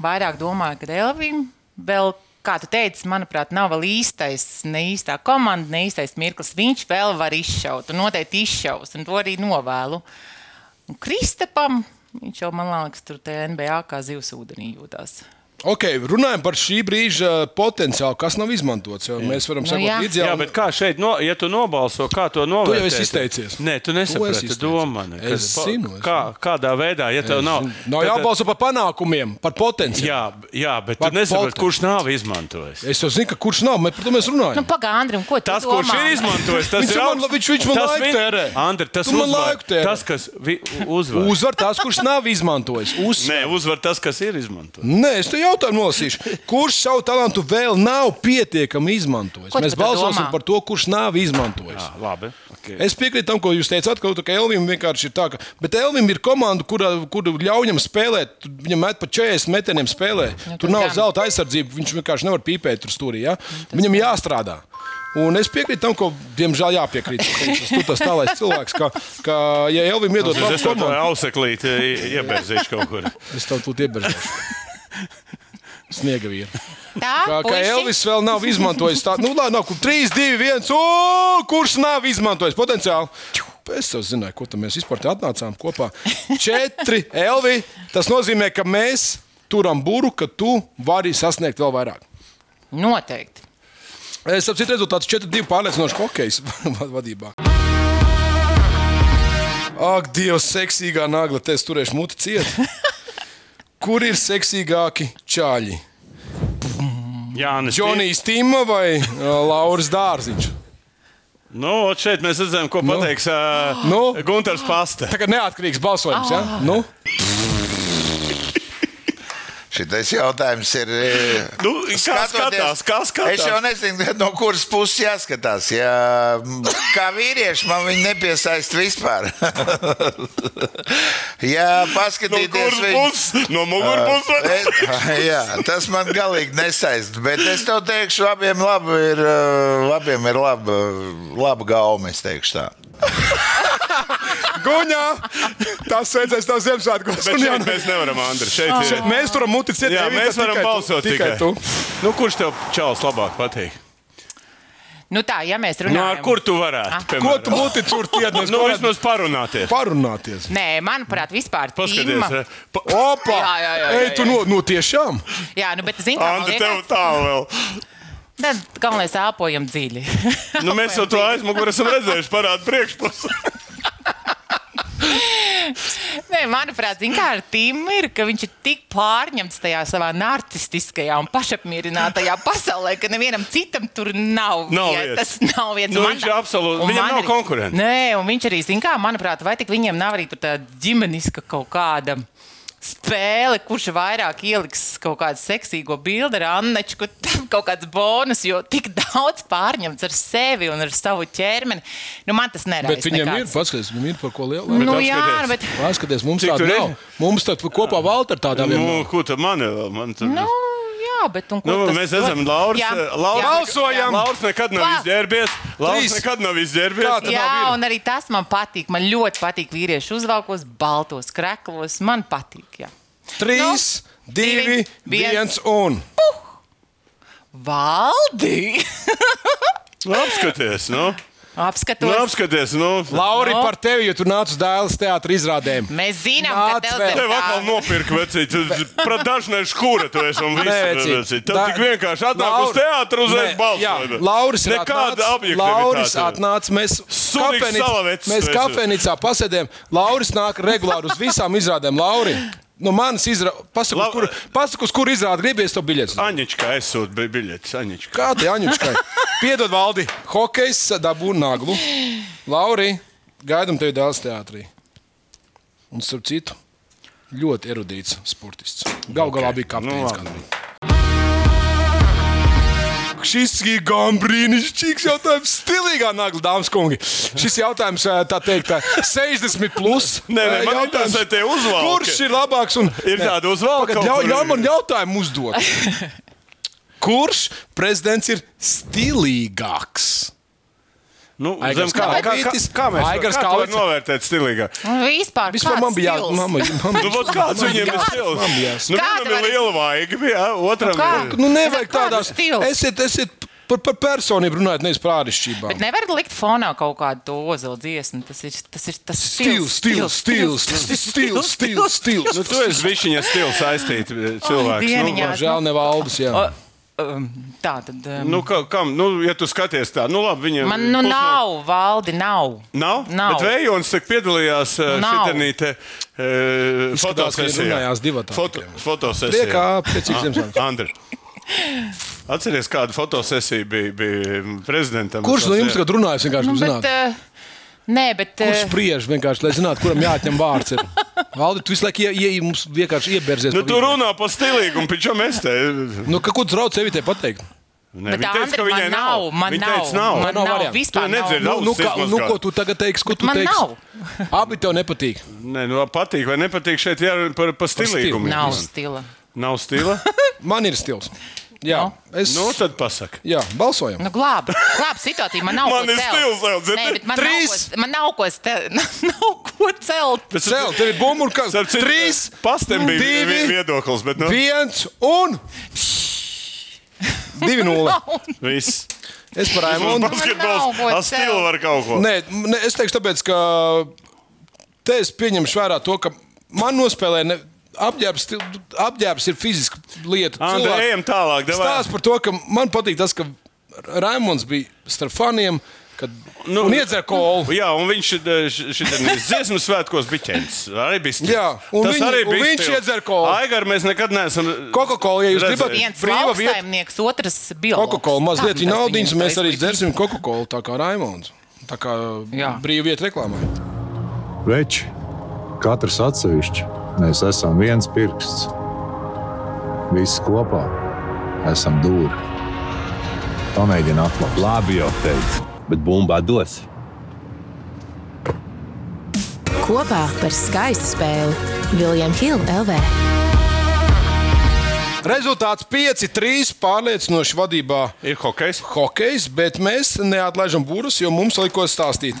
Speaker 4: vairāk domāju, ka Elvim vēl. Kā tu teici, manuprāt, nav vēl īstais, ne īstā komanda, ne īstais mirklis. Viņš vēl var izšaut, un noteikti izšaus, un to arī novēlu. Un Kristapam, viņš jau man liekas, tur NBA kā zivs ūdenī jūtās.
Speaker 3: Ok, runājam par šī brīža potenciālu, kas nav izmantots. jo Mēs varam
Speaker 4: Nu,
Speaker 3: sekot
Speaker 4: jā.
Speaker 3: līdzi.
Speaker 2: Jā, bet kā šeit, no, ja tu nobalso, kā to novērtēt?
Speaker 3: jau esi izteicies.
Speaker 2: Nē, tu
Speaker 3: Tu izteicies.
Speaker 2: domu.
Speaker 3: Es zinu,
Speaker 2: Kā, kādā veidā, ja tev nav.
Speaker 3: Nav jābalso par panākumiem, par potenciālu.
Speaker 2: Jā, jā, bet
Speaker 3: Par
Speaker 2: tu
Speaker 3: potenciālu.
Speaker 2: kurš nav izmantojis.
Speaker 3: Es jau zinu, ka kurš nav, bet par to mēs runājam.
Speaker 4: Nu, Pagaidām, ko tu
Speaker 2: Tas,
Speaker 4: domā?
Speaker 2: kurš ir izmantojis, tas ir
Speaker 3: man- viņš- viņš man
Speaker 2: tas
Speaker 3: laiku tērē.
Speaker 2: Andri, tas
Speaker 3: Tu man laiku tērē.
Speaker 2: Tas, kas uzvar.
Speaker 3: Uzvar tās, kurš nav izmantojis.
Speaker 2: Nē, uzvar tas, kas ir izmantojis.
Speaker 3: Nē, es te jautājumu nolasīšu. Kurš savu talantu vēl nav pietiekami izmantojis?
Speaker 4: Ko
Speaker 3: Mēs balsosim
Speaker 4: domā?
Speaker 3: par to, kurš nav izmantojis.
Speaker 2: Jā, labi. Okay.
Speaker 3: Es piekrītu tam, ko jūs teicāt, ka, ka Elvim vienkārši ir tā, ka. Bet Elvim ir komanda, kura, kura ļauj viņam spēlēt. Viņam met pa 40 metieniem spēlē.
Speaker 4: Nu,
Speaker 3: Tur nav
Speaker 4: gan.
Speaker 3: zelta aizsardzība. Viņš vienkārši nevar pīpēt tur stūrī. Ja? Viņam jāstrādā. Un es piekrītu tam, ko, diemžēl, jāpiekrīt. [laughs] Tu tas tālais cilvēks, ka, ka ja Elvim iedod
Speaker 2: Es
Speaker 3: labu
Speaker 2: to
Speaker 3: komandu,
Speaker 2: auseklīti iebērzīšu kaut kur.
Speaker 3: es tev tūlīt iebežošu. [laughs] Sniega vīri.
Speaker 4: Tā,
Speaker 3: Kā, kā
Speaker 4: puiši.
Speaker 3: Elvis vēl nav izmantojis tādu, nu, labi, nav, kur 3, 2, 1, o, kurš nav izmantojis potenciāli. Es jau zināju, ko tam mēs vispār atnācām kopā. Četri, Elvi. Tas nozīmē, ka mēs turam būru, ka tu vari sasniegt vēl vairāk.
Speaker 4: Noteikti.
Speaker 3: Es saprotu, rezultāts 4-2 pārliecinoši hokeja [laughs] vadībā. Ak, Dievs, seksīgā nagla, te es turēšu muti ciet. [laughs] Kur ir seksīgāki čāļi?
Speaker 2: Jānis.
Speaker 3: Džonijs Tīma vai uh, Lauris Dārziņš?
Speaker 2: Nu, ot šeit mēs redzam, ko pateiks uh,
Speaker 3: Nu?
Speaker 2: Gunārs Paste.
Speaker 3: Tagad neatkarīgs balsojums. Ja? Nu?
Speaker 9: Šitais jautājums ir. e,
Speaker 2: Nu, kā skatās, kā skatās?
Speaker 9: Es jau nezinu, no kuras puses jāskatās. M, kā vīrieši man viņi nepiesaista vispār. [laughs]
Speaker 2: No
Speaker 9: paskatīties
Speaker 2: kuras
Speaker 9: viņu-
Speaker 2: puses? No mugurpuses?
Speaker 9: E, [laughs] Jā, tas man galīgi nesaista. Bet es tev teikšu, abiem labi ir, labiem ir laba, laba gauma. Es teikšu tā. [laughs]
Speaker 3: Guņā! Tas sveicēs tev Ziemassvētkos. Jaunu-
Speaker 2: mēs nevaram, Andri. Šeit ir.
Speaker 3: Šeit mēs turam muti ciet.
Speaker 2: Jā, mēs varam
Speaker 3: tikai tu,
Speaker 2: balsot
Speaker 3: tikai
Speaker 2: tikai.
Speaker 3: tu.
Speaker 2: Nu, kurš tev čels labāk patīk?
Speaker 4: Nu tā, ja mēs
Speaker 2: Nu,
Speaker 4: runājam.
Speaker 2: ar kur tu varētu?
Speaker 4: Ah.
Speaker 3: Ko
Speaker 2: piemēram?
Speaker 3: tu muti tur tiednies?
Speaker 2: Nu, vismaz parunāties.
Speaker 3: parunāties.
Speaker 4: Nē, manuprāt, vispār
Speaker 2: Paskaties,
Speaker 4: tīma.
Speaker 2: re. Pa...
Speaker 3: Opa!
Speaker 4: Jā, jā, jā,
Speaker 3: Ej,
Speaker 4: jā,
Speaker 3: tu
Speaker 4: jā.
Speaker 3: no, no tiešām!
Speaker 4: Jā, nu, bet zini, kā
Speaker 2: Andri, tev
Speaker 4: liekas,
Speaker 2: tā vēl.
Speaker 4: tad galvenais elpojam dziļi.
Speaker 2: Nu, mēs jau to aizmugurē esam redzējuši, parāda priekšpusi. [laughs]
Speaker 4: Nē, manuprāt, kā ar tīmu ir, ka viņš ir tik pārņemts tajā savā narcistiskajā un pašapmierinātajā pasaulē, ka nevienam citam tur nav,
Speaker 2: Nav
Speaker 4: vietas.
Speaker 2: vietas.
Speaker 4: Nav vietas.
Speaker 2: Nu,
Speaker 4: Man
Speaker 2: viņš absolūti- viņam
Speaker 4: man
Speaker 2: nav konkurenta.
Speaker 4: Nē, un viņš arī, zina, kā, manuprāt, vai tik viņiem nav arī tāda ģimeniska kaut kāda. Spēle, kurš vairāk ieliks kaut kādu seksīgo bildi ar Anneču, kur tam kaut kāds bonus, jo tik daudz pārņemts ar sevi un ar savu ķermeni. Nu, man tas neraisa.
Speaker 3: Bet viņam ir,
Speaker 4: nekāds.
Speaker 3: paskaties, viņam ir par ko lielu.
Speaker 4: Nu,
Speaker 2: Bet
Speaker 4: jā, bet.
Speaker 3: Paskaties, mums tāda
Speaker 2: ir?
Speaker 3: nav. Mums tad kopā Valter tādā
Speaker 2: Nu,
Speaker 3: vienā.
Speaker 2: ko tu man vēl? Man tur...
Speaker 4: Nu, jā, bet un ko
Speaker 2: Nu,
Speaker 4: tas
Speaker 2: mēs esam Lauris.
Speaker 4: Jā,
Speaker 2: Lauris,
Speaker 4: jā.
Speaker 3: Balsojam!
Speaker 2: Lauris nekad nav
Speaker 4: Vā-
Speaker 2: izģērbies. Lauris
Speaker 3: Trīs.
Speaker 2: nekad nav
Speaker 3: Kā
Speaker 2: izģērbies.
Speaker 3: tad?
Speaker 4: Jā,
Speaker 3: nav vīru.
Speaker 4: un arī tas man patīk. Man ļoti patīk vīriešu uzvalkos, baltos kreklos. Man patīk. Jā.
Speaker 3: Trīs, divi,
Speaker 4: divi, viens.
Speaker 3: viens un.
Speaker 4: Valdi!
Speaker 2: Nu, apskaties, nu.
Speaker 4: Apskatos.
Speaker 2: Nu, apskaties, nu.
Speaker 3: Lauri,
Speaker 4: No.
Speaker 3: par tevi, jo tu nāc uz dēles teātris izrādēm.
Speaker 4: Mēs zinām,
Speaker 3: Nāc
Speaker 4: ka tev.
Speaker 2: Tev atkal nopirka vecīt. Pret dažnai škura tu esi un viss. Tev
Speaker 3: Da-
Speaker 2: tik vienkārši atnāk uz
Speaker 3: Laur-
Speaker 2: teātru uz aiz balsu.
Speaker 3: Jā, Lauris ir
Speaker 2: Nekāda
Speaker 3: atnācis. Lauris atnāca. Mēs,
Speaker 2: salavecs
Speaker 3: mēs kafejnīcā pasēdējām. Lauris nāk regulāri uz visām izrādēm. Lauri, no manas izrādes, pasaku,
Speaker 2: La-
Speaker 3: kur, pasaku, uz kur izrādi gribēs to biļetes.
Speaker 2: Aņička aizsūt bi- biļetes. Aņička.
Speaker 3: Kā te Aņuškai? [laughs] Piedod, Valdi, hokejs dabū naglu. Lauri, gaidām tevi dēls teātrī. Un starp citu, ļoti erudīts sportists. Galu galā bija kapteinis.
Speaker 2: Nu.
Speaker 3: Šis ir gan brīnišķīgs jautājums. Stilīgā nagla, dāmas un kungi. Šis jautājums, ā, tā teikt, ā, 60 plus. [laughs]
Speaker 2: Nē, nē, man
Speaker 3: jautājums,
Speaker 2: interesē tie uzvalki.
Speaker 3: Kurš ir labāks? Un,
Speaker 2: Ir tāda uzvalka
Speaker 3: ļauj, ļauj man jautājumu uzdot. [laughs] Kurš prezidents ir stilīgāks?
Speaker 2: Nu,
Speaker 3: Aigars
Speaker 2: zem kā, kā, kā, kā mēs
Speaker 3: Aigars
Speaker 2: kā
Speaker 3: Kalvītis.
Speaker 2: novērtēt stilīgāk?
Speaker 4: Un Vispār,
Speaker 3: Vispār man bija jāatzīst,
Speaker 2: Nu, vot kāds viņiem ir stils? Nu, vienam ir liela vaiga, jā, otram
Speaker 4: kā?
Speaker 2: ir.
Speaker 3: Nu, nevajag tādās. Esiet, esiet par, par personību runājot, nevis par āršķirībām.
Speaker 4: Bet nevar likt fonā kaut kādu to ozolu dziesmu. Tas ir tas, ir, tas
Speaker 3: Stils, stils, stils, stils, stils, stils.
Speaker 2: Nu, tu esi višķiņa stils saistīts cilvēks. Nu,
Speaker 3: Žēl, ne valdes. Jā.
Speaker 4: O, Tā tad. Um,
Speaker 2: nu, kā, kam, nu, ja tu skaties tā, nu labi, viņam
Speaker 4: man nu nav, valdi nav.
Speaker 2: Nav?
Speaker 4: Nav.
Speaker 2: Bet Vējons tak piedalījās
Speaker 4: Nav.
Speaker 2: šī te
Speaker 3: ka
Speaker 2: fotosesijā.
Speaker 3: runājās divatā
Speaker 2: Foto, fotosesijā.
Speaker 3: Priekā, priecīgs Ziemassvētku.
Speaker 2: Andri. Atceries, kāda fotosesija bija, bija prezidentam?
Speaker 3: Kurš no jums tagad runājas? Vienkārši
Speaker 4: Nu,
Speaker 3: nu,
Speaker 4: bet,
Speaker 3: zināt,
Speaker 4: uh, nē, bet.
Speaker 3: kurš
Speaker 4: uh,
Speaker 3: spriež vienkārši, lai zinātu, kuram jāatņem vārds. Ir. Valdi, tu visu laiku ie, ie, mums vienkārši ieberzies.
Speaker 2: Nu,
Speaker 3: pa
Speaker 2: tu runā par stilīgumu, pičam es te.
Speaker 3: Nu, ka, ko tu trauc sevi te pateikt?
Speaker 2: Ne,
Speaker 4: Bet,
Speaker 2: teica,
Speaker 4: Andri,
Speaker 2: ka viņai
Speaker 4: man nav, man
Speaker 2: Viņa
Speaker 4: nav,
Speaker 2: teica, nav.
Speaker 4: man
Speaker 3: nav
Speaker 4: nav,
Speaker 3: variantu.
Speaker 4: vispār
Speaker 2: Tu nedzirdi
Speaker 4: nav.
Speaker 2: ausis
Speaker 3: Nu, kā, nu, ko tu tagad teiksi? Ko tu
Speaker 4: Man
Speaker 3: teiksi?
Speaker 4: nav.
Speaker 3: Abi tev nepatīk.
Speaker 2: Nē, nu, patīk vai nepatīk šeit jārunā par, par stilīgumu.
Speaker 4: Nav stila.
Speaker 2: Nav stila.
Speaker 3: Man ir stils. Jā, es.
Speaker 2: nu, tad pasaka.
Speaker 3: Jā, balsojam.
Speaker 4: Nu, glāb, glāb situāciju. Man nav
Speaker 2: Man
Speaker 4: ko
Speaker 2: ir
Speaker 4: celt.
Speaker 2: dzirdi?
Speaker 4: Nē, bet man
Speaker 3: Trīs.
Speaker 4: Nav ko, man nav ko, ste, [laughs] nav ko celt.
Speaker 2: Bet
Speaker 3: Cel, tev ir bumbuļs, kas
Speaker 2: Starp citu,
Speaker 3: trīs,
Speaker 2: Pastem bija
Speaker 3: divi,
Speaker 2: vi- viedoklis, bet nu,
Speaker 3: viens un divi nulle. [laughs]
Speaker 2: viss.
Speaker 3: Es par Raimondu.
Speaker 2: Basketbols, stilu
Speaker 4: celt.
Speaker 2: var kaut ko.
Speaker 3: Nē, ne, es teikšu, tāpēc, ka te es pieņemšu vērā to, ka man nospēlē. Ne, Apģērbs, apģērbs ir fiziska lieta. Cilvēki-
Speaker 2: ejam tālāk, davai.
Speaker 3: Stāsts par to, ka man patīk tas, ka Raimons bija starp faniem. Kad, nu, un iedzer kolu.
Speaker 2: Jā, un viņš šeit dziesmu svētkos biķens. Arī bija stils.
Speaker 3: Jā, un
Speaker 2: Tas
Speaker 3: viņi-
Speaker 2: arī
Speaker 3: un
Speaker 2: bija
Speaker 3: viņš iedzer kolu.
Speaker 2: Aigar mēs nekad neesam.
Speaker 3: Coca-Cola, ja jūs
Speaker 2: redzējuši.
Speaker 3: gribat
Speaker 4: Viens
Speaker 3: brīva vieta,
Speaker 4: otrs biologs.
Speaker 3: Coca-Cola mazliet
Speaker 4: tas
Speaker 3: naudiņas, mēs arī dzersim Coca-Cola, tā kā Raimons. Tā kā
Speaker 4: Jā.
Speaker 3: brīva vieta reklāmai.
Speaker 5: Veči, katrs atsevišķi, mēs esam viens pirksts. Visi kopā esam dūri. Pamēģini atklāt.
Speaker 6: Labi jau teicu, bet bumbā dos.
Speaker 7: Kopā par skaistu spēli Viljams Hilde LV.
Speaker 3: Rezultāts 5-3 pārliecinoši vadībā
Speaker 2: Ir hokejs.
Speaker 3: hokejs, bet mēs neatlaižam būrus, jo mums likos stāstīt.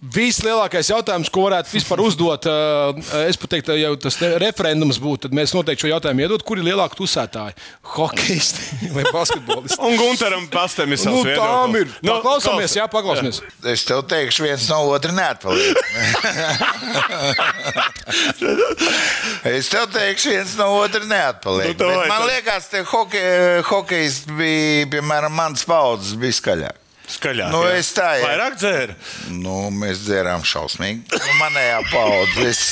Speaker 3: Vislielākais jautājums, ko varētu vispār uzdot, eh, es pat teiktu, ja tas te referendums būtu, tad mēs noteikti šo jautājumu iedot, kur ir lielāka tusētāja - hokejisti [laughs] vai basketbolisti.
Speaker 2: Un Gunteram pastem ir savs
Speaker 3: Nu, tām ir.
Speaker 2: Nu,
Speaker 3: Paklausāmies, jā, paklausāmies.
Speaker 9: Es tev teikšu, viens no otra neatpaliek. [laughs] es tev teikšu, viens no otra neatpaliek.
Speaker 2: Nu,
Speaker 9: man liekas, ka hoke, hokejs bija, piemēram, mans paudzes bija skaļāk.
Speaker 2: Skaļāk.
Speaker 9: Nu,
Speaker 2: jā.
Speaker 9: es tā, jā.
Speaker 2: Vairāk dzēru.
Speaker 9: Nu, mēs dzērām šausmīgi. Nu, manējā paudze. Es,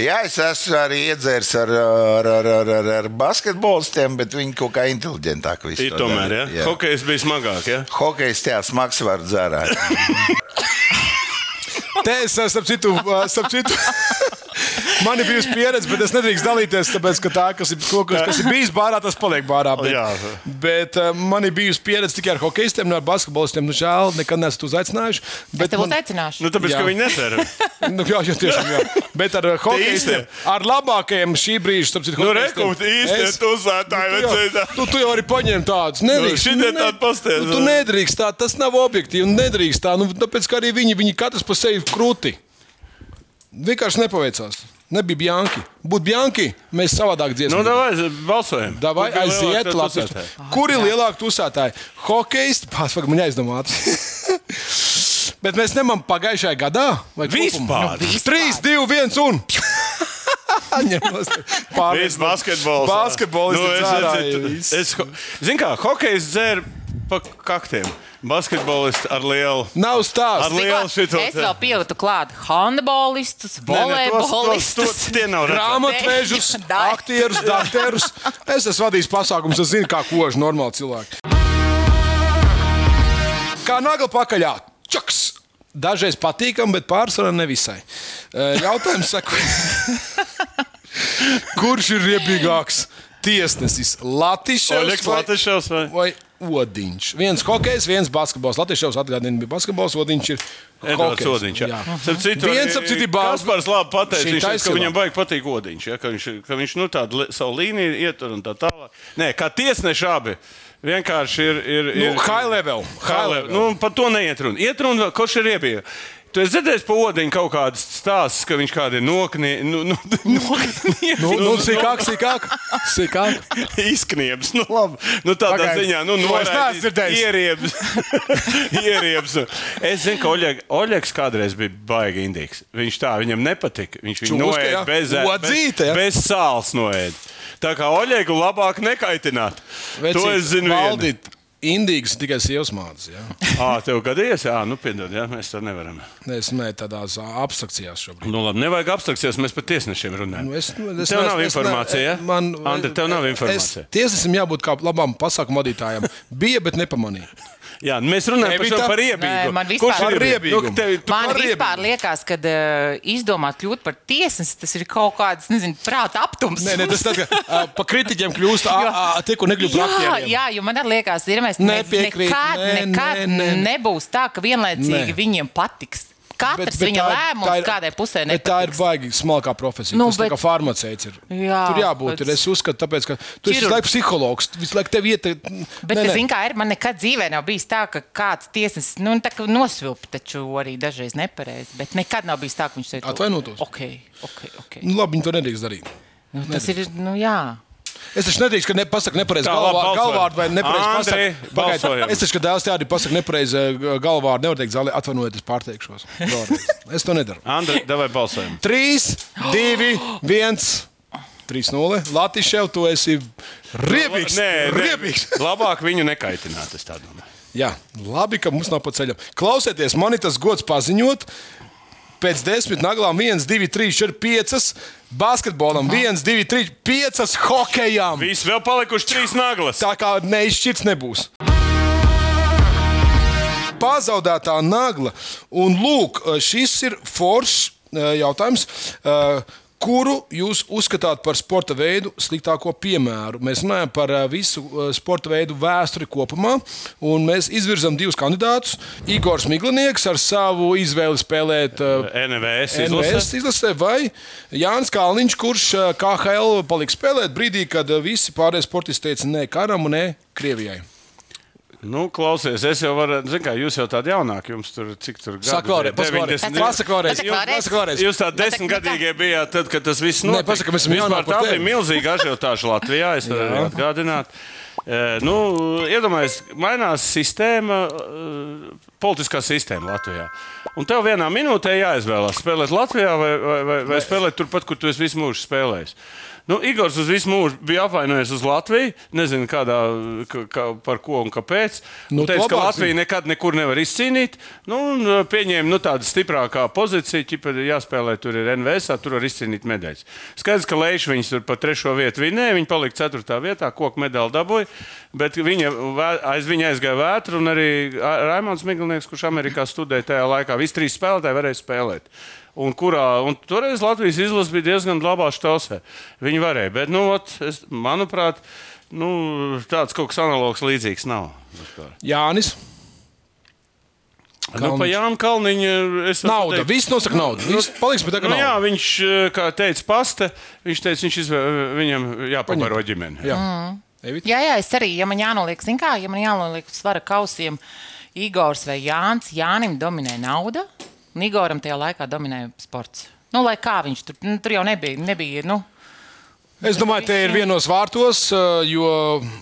Speaker 9: jā, es esmu arī iedzēris ar, ar, ar, ar, ar, ar basketbolistiem, bet viņi kaut kā inteliģentāk visu
Speaker 2: Ir
Speaker 9: to
Speaker 2: tomēr,
Speaker 9: dara.
Speaker 2: ja? Hokejs bija smagāk, ja?
Speaker 9: Hokejs tajā smags var dzērāt.
Speaker 3: Te es esmu citu. Starp citu. Man ir bijusi pieredze, bet es nedrīkstu dalīties, tāpēc, ka tā, kas ir, ko- kas, kas ir bijis bārā, tas paliek bārā. Bet,
Speaker 2: Jā.
Speaker 3: bet uh, man ir bijusi pieredze tikai ar hokeistiem, ne ar basketbolistiem. Nu, žēl, nekad neesmu uzaicinājuši.
Speaker 4: Es
Speaker 3: Bet
Speaker 4: tev
Speaker 3: man-
Speaker 4: uzaicināšu.
Speaker 2: Nu, tāpēc,
Speaker 3: Jā.
Speaker 2: ka viņi nedzēra. [laughs]
Speaker 3: Nu, jā, jā, tiešām, jā. Bet ar uh, hokeistiem, ar labākajiem šī brīža, starp citu,
Speaker 2: Nu, rekūt, īsti
Speaker 3: es-
Speaker 2: tusētāji
Speaker 3: Nu, tu jau-. Nu, tu jau arī paņem tādus. Nedrīkst.
Speaker 2: šitie
Speaker 3: Nu, ne-
Speaker 2: pasties.
Speaker 3: Nu, tu nedrīkst tā, tas nav objektīvi. Nedrīkst tā. Nu, tāpēc, ka arī viņi, viņi katrs pa sevi krūti. Vienkārši nepaveicās. Nebija Bjanki. Būtu Bjanki, mēs savādāk
Speaker 2: Nu,
Speaker 3: dziesmu.
Speaker 2: davai, balsojam.
Speaker 3: Davai,
Speaker 2: Kur
Speaker 3: aiziet,
Speaker 2: lielākā
Speaker 3: labi.
Speaker 2: tusētāja?
Speaker 3: Kur ir lielāka tusētāja? Hokejs, pārspēj, man jāizdomā. [laughs] Bet mēs ņemam pagājušajā gadā. vai kopumā?
Speaker 2: Vispār.
Speaker 3: Nu, 3, 2, 1 un. [laughs]
Speaker 2: Viss basketbols.
Speaker 3: Basketbols
Speaker 2: Nu, es,
Speaker 3: dzērā,
Speaker 2: es, es, es, Zini, kā hokejs dzēr pa kaktiem. Basketbolists ar lielu.
Speaker 3: Nav
Speaker 2: Ar
Speaker 3: stāsts.
Speaker 2: lielu šito.
Speaker 4: Es vēl pieliktu klāt handbolistus, volejbolistus.
Speaker 2: Tie nav.
Speaker 3: Grāmatvežus, [laughs] aktierus, dakterus. Es esmu vadījis pasākumus, es zinu, kā koža normāli cilvēki. Kā nagla pakaļā. Čaks! Dažreiz patīkami, bet pārsvarā nevisai. Jautājums saka, [laughs] kurš ir riebīgāks tiesnesis? Latvijas
Speaker 2: Latvišovs vai?
Speaker 3: vai Odiņš? Viens hokejs, viens basketbols. Latvijas atgādina, bija basketbols, Odiņš ir.
Speaker 2: Edvards. Odiņš. Jā.
Speaker 3: Jā.
Speaker 2: Citu,
Speaker 3: Viens, ap citu, ir bāz-
Speaker 2: Kaspars labi pateica, viņš, teica, ka viņam baigi patīk odiņš, ja, ka viņš, ka viņš nu, tādu savu līniju ietur un tā tālāk. Nē, kā tiesneši abi. Vienkārši ir. ir,
Speaker 3: Nu,
Speaker 2: ir
Speaker 3: high level.
Speaker 2: High level. Nu, par to neiet runa. Iet runa, kurš ir iebija. Tu esi dzirdējis par odiņu kaut kādas stāstus, ka viņš kādi nokni, nu, nu, [laughs] nokni,
Speaker 3: Nu, nu, sīkāk, sīkāk. sīkāk. [laughs]
Speaker 2: Izkniebs, nu labi. Nu, tādā
Speaker 3: Pagaid,
Speaker 2: ziņā, nu,
Speaker 3: dzirdējis.
Speaker 2: Ieriebs. [laughs] ieriebs. Es zinu, ka Oļeg, Oļegs kādreiz bija baigi indīgs. Viņš tā, viņam nepatika. Viņš viņu noēda bez, bez, bez sāls noēda. Tā kā Oļegu labāk nekaitināt. to es zinu. vienu.
Speaker 3: Valdīt. Indīgs ir tikai sievas mātes. Ja? [laughs]
Speaker 2: Ā, tev gadījies, jā, nu, piedod, jā, mēs to nevaram.
Speaker 3: Es neesmu tādās abstrakcijās šobrīd.
Speaker 2: Nu, labi, nevajag abstrakcijas, mēs par tiesnešiem runājam.
Speaker 3: Nu, es, nu, es
Speaker 2: tev nav
Speaker 3: neesmu- es
Speaker 2: informācija, ja?
Speaker 3: Man,
Speaker 2: Andri, tev nav informācija.
Speaker 3: Es, tiesnesim jābūt kā labam pasākumu vadītājam. Bija, bet nepamanīja.
Speaker 2: Jā, mēs runājam par, par riebīgu.
Speaker 4: Nē, man vispār-
Speaker 3: Par
Speaker 2: ir
Speaker 3: riebīgumu.
Speaker 2: Nu, tev, tu,
Speaker 4: Man
Speaker 3: par
Speaker 4: vispār
Speaker 3: riebību.
Speaker 4: liekas, ka uh, izdomāt kļūt par tiesnesi, tas ir kaut kāds, nezinu, prāta aptums.
Speaker 3: Nē, ne, tas tā kā [laughs] uh, pa kritiķiem kļūst ā, ā, tie, kur nekļūst par
Speaker 4: Jā,
Speaker 3: aktieriem.
Speaker 4: jā, jo man arī liekas, ir mēs ne, nekad,
Speaker 3: nē,
Speaker 4: nekad
Speaker 3: nē, nē.
Speaker 4: nebūs tā, ka vienlaicīgi
Speaker 3: Nē.
Speaker 4: viņiem patiks. Katrs
Speaker 3: bet
Speaker 4: viņa
Speaker 3: tā ir-
Speaker 4: lēmums
Speaker 3: ir-
Speaker 4: kādai pusē
Speaker 3: Bet tā ir
Speaker 4: nepatiks.
Speaker 3: baigi smalkā profesija.
Speaker 4: Nu,
Speaker 3: tas bet...
Speaker 4: bet-
Speaker 3: kā farmaceits ir.
Speaker 4: Jā,
Speaker 3: Tur jābūt.
Speaker 4: bet-
Speaker 3: Ir. Es uzskatu, tāpēc, ka tu esi visu laiku psihologs. Visu laiku tev iet.
Speaker 4: Bet, zināmā mērā, ir man nekad dzīvē nav bijis tā, ka kāds tiesnesis nu, tā kā nosvilp, taču arī dažreiz nepareizi. Bet nekad nav bijis tā, ka viņš teica,
Speaker 3: Atvainotos.
Speaker 4: Ok, ok, ok.
Speaker 3: Nu, labi, viņi to nedrīkst darīt.
Speaker 4: Nu, tas ir, nu jā.
Speaker 3: Es taču nedrīkstu, ka ne, pasaka nepareizi galvā, galvārdu vai nepareizi. Pagaid, Es taču, ka dēls tādi pasaka nepareizi eh, galvārdu, nevar teikt zālē, atvainojiet, es pārteikšos. Es to nedaru.
Speaker 2: Andri, davai balsojam.
Speaker 3: 3, 2, 1. 3-0. Latvijas šeit, tu esi riebīgs.
Speaker 2: Nē,
Speaker 3: riebīgs.
Speaker 2: labāk viņu nekaitināt. es tā domāju.
Speaker 3: Jā, labi, ka mums nav pa ceļam. Klausieties, man ir tas gods paziņot. Pēc desmit naglām, 1, 2, 3, 4, 5, basketbolam, 1, 2, 3, 5, hokejam.
Speaker 2: Visi vēl palikuši trīs naglas.
Speaker 3: Tā kā neizšķirts nebūs. Pazaudētā nagla. Un lūk, šis ir foršs eh, jautājums. Kuru jūs uzskatāt par sporta veidu sliktāko piemēru? Mēs runājam par eh, visu eh, sporta veidu vēsturi kopumā, un mēs izvirzām divus kandidātus. Igors Miglinieks ar savu izvēli spēlēt eh,
Speaker 2: NVS
Speaker 3: NVS izlasē, vai Jānis Kalniņš, kurš KHL palika spēlēt brīdī, kad visi pārējie sportisti teica nē karam un nē Krievijai.
Speaker 2: Nu, klausies, es jau varu, zinu, kā jūs jau tādi jaunāki, jums tur cik tur gadi
Speaker 3: Saka vēlreiz,
Speaker 2: bija?
Speaker 3: pasaka vēlreiz.
Speaker 2: 90.
Speaker 3: Pasaka vēlreiz.
Speaker 2: Jūs tādi desmitgadīgie bijāt, tad, kad tas viss notika.
Speaker 3: pasaka, mēs esam jaunāki
Speaker 2: Tā bija milzīga ažiotāža Latvijā, es varu atgādināt. Eh, Nu, iedomājieties, mainās sistēma, eh, politiskā sistēma Latvijā. Un tev vienā minūtē jāizvēlās spēlēt Latvijā vai, vai, vai, vai spēlēt turpat, kur tu esi visu mūžu spēlējis. Nu, Igors uz visu mūžu bija apvainojies uz Latviju. Nezinu, kādā, ka, ka, par ko un kāpēc.
Speaker 3: Nu,
Speaker 2: Nu, teica, ka Latvija nekad nekur nevar izcīnīt. Nu, un, uh, pieņēma nu, tādu stiprākā pozīciju, ķipa, jāspēlē tur ir NVS, tur var izcīnīt medaļas. Skaidrs, ka Leiša viņus tur pa trešo vietu vinēja, viņi palika ceturtā vietā, koku medaļu dabūja. Bet viņa, aiz viņa aizgāja vētra, un arī Raimons Miglinieks, kurš Amerikā studēja tajā laikā, visi trīs spēlētāji varēja spēlēt. Un, kurā, un toreiz Latvijas izlase bija diezgan labā štausē. Viņi varēja, bet, nu, ot, es, manuprāt, nu, tāds kaut kas analogs līdzīgs nav. vispār.
Speaker 3: Jānis.
Speaker 2: Nu, pa Jānu Kalniņu es
Speaker 3: Nauda.
Speaker 2: pateikt-
Speaker 3: Viss nosaka naudu. Viss paliks pie tā, ka
Speaker 2: Nu, jā,
Speaker 3: nauda.
Speaker 2: viņš, eh, kā teica, pasta, viņš teica, viņš izvē, viņam jāpabaro ģimeni.
Speaker 3: Jā. Evita?
Speaker 4: Jā, jā, es arī, ja man jānoliek, zin kā, ja man jānoliek svara kausiem Igors vai Jānis, Jānim dominē nauda, un Igoram tajā laikā dominē sports. Nu, lai kā viņš tur, nu, tur jau nebija, nebija, nu,
Speaker 3: Es domāju, te ir vienos vārtos, eh, jo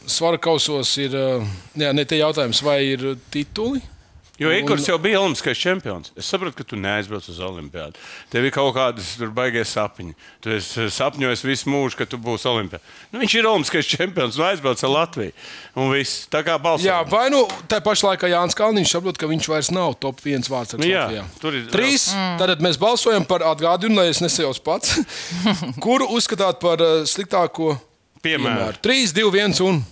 Speaker 3: svara kausos ir eh, jā, ne tie jautājums, vai ir tituli.
Speaker 2: Jo Igors jau bija Olimpiskais čempions. Es saprotu, ka tu neaizbrauc uz Olimpiādu. Tev ir kaut kādas tur baigies sapņi. Tu esi sapņojis visu mūžu, ka tu būsi Olimpijā. Nu, viņš ir Olimpiskais čempions un aizbrauc ar Latviju. Un viss tā kā balsojums.
Speaker 3: Jā, vai nu tā pašā laikā Jānis Kalniņš saprot, ka viņš vairs nav top viens vārds.
Speaker 2: Nu jā, tur ir-
Speaker 3: trīs. Mm. Tad mēs balsojam par atgādinu, lai es nesajaucu pats. [laughs] Kuru uzskatāt par eh, sliktāko
Speaker 2: Piemēram.
Speaker 3: piemēru? 3, 2, 1 un.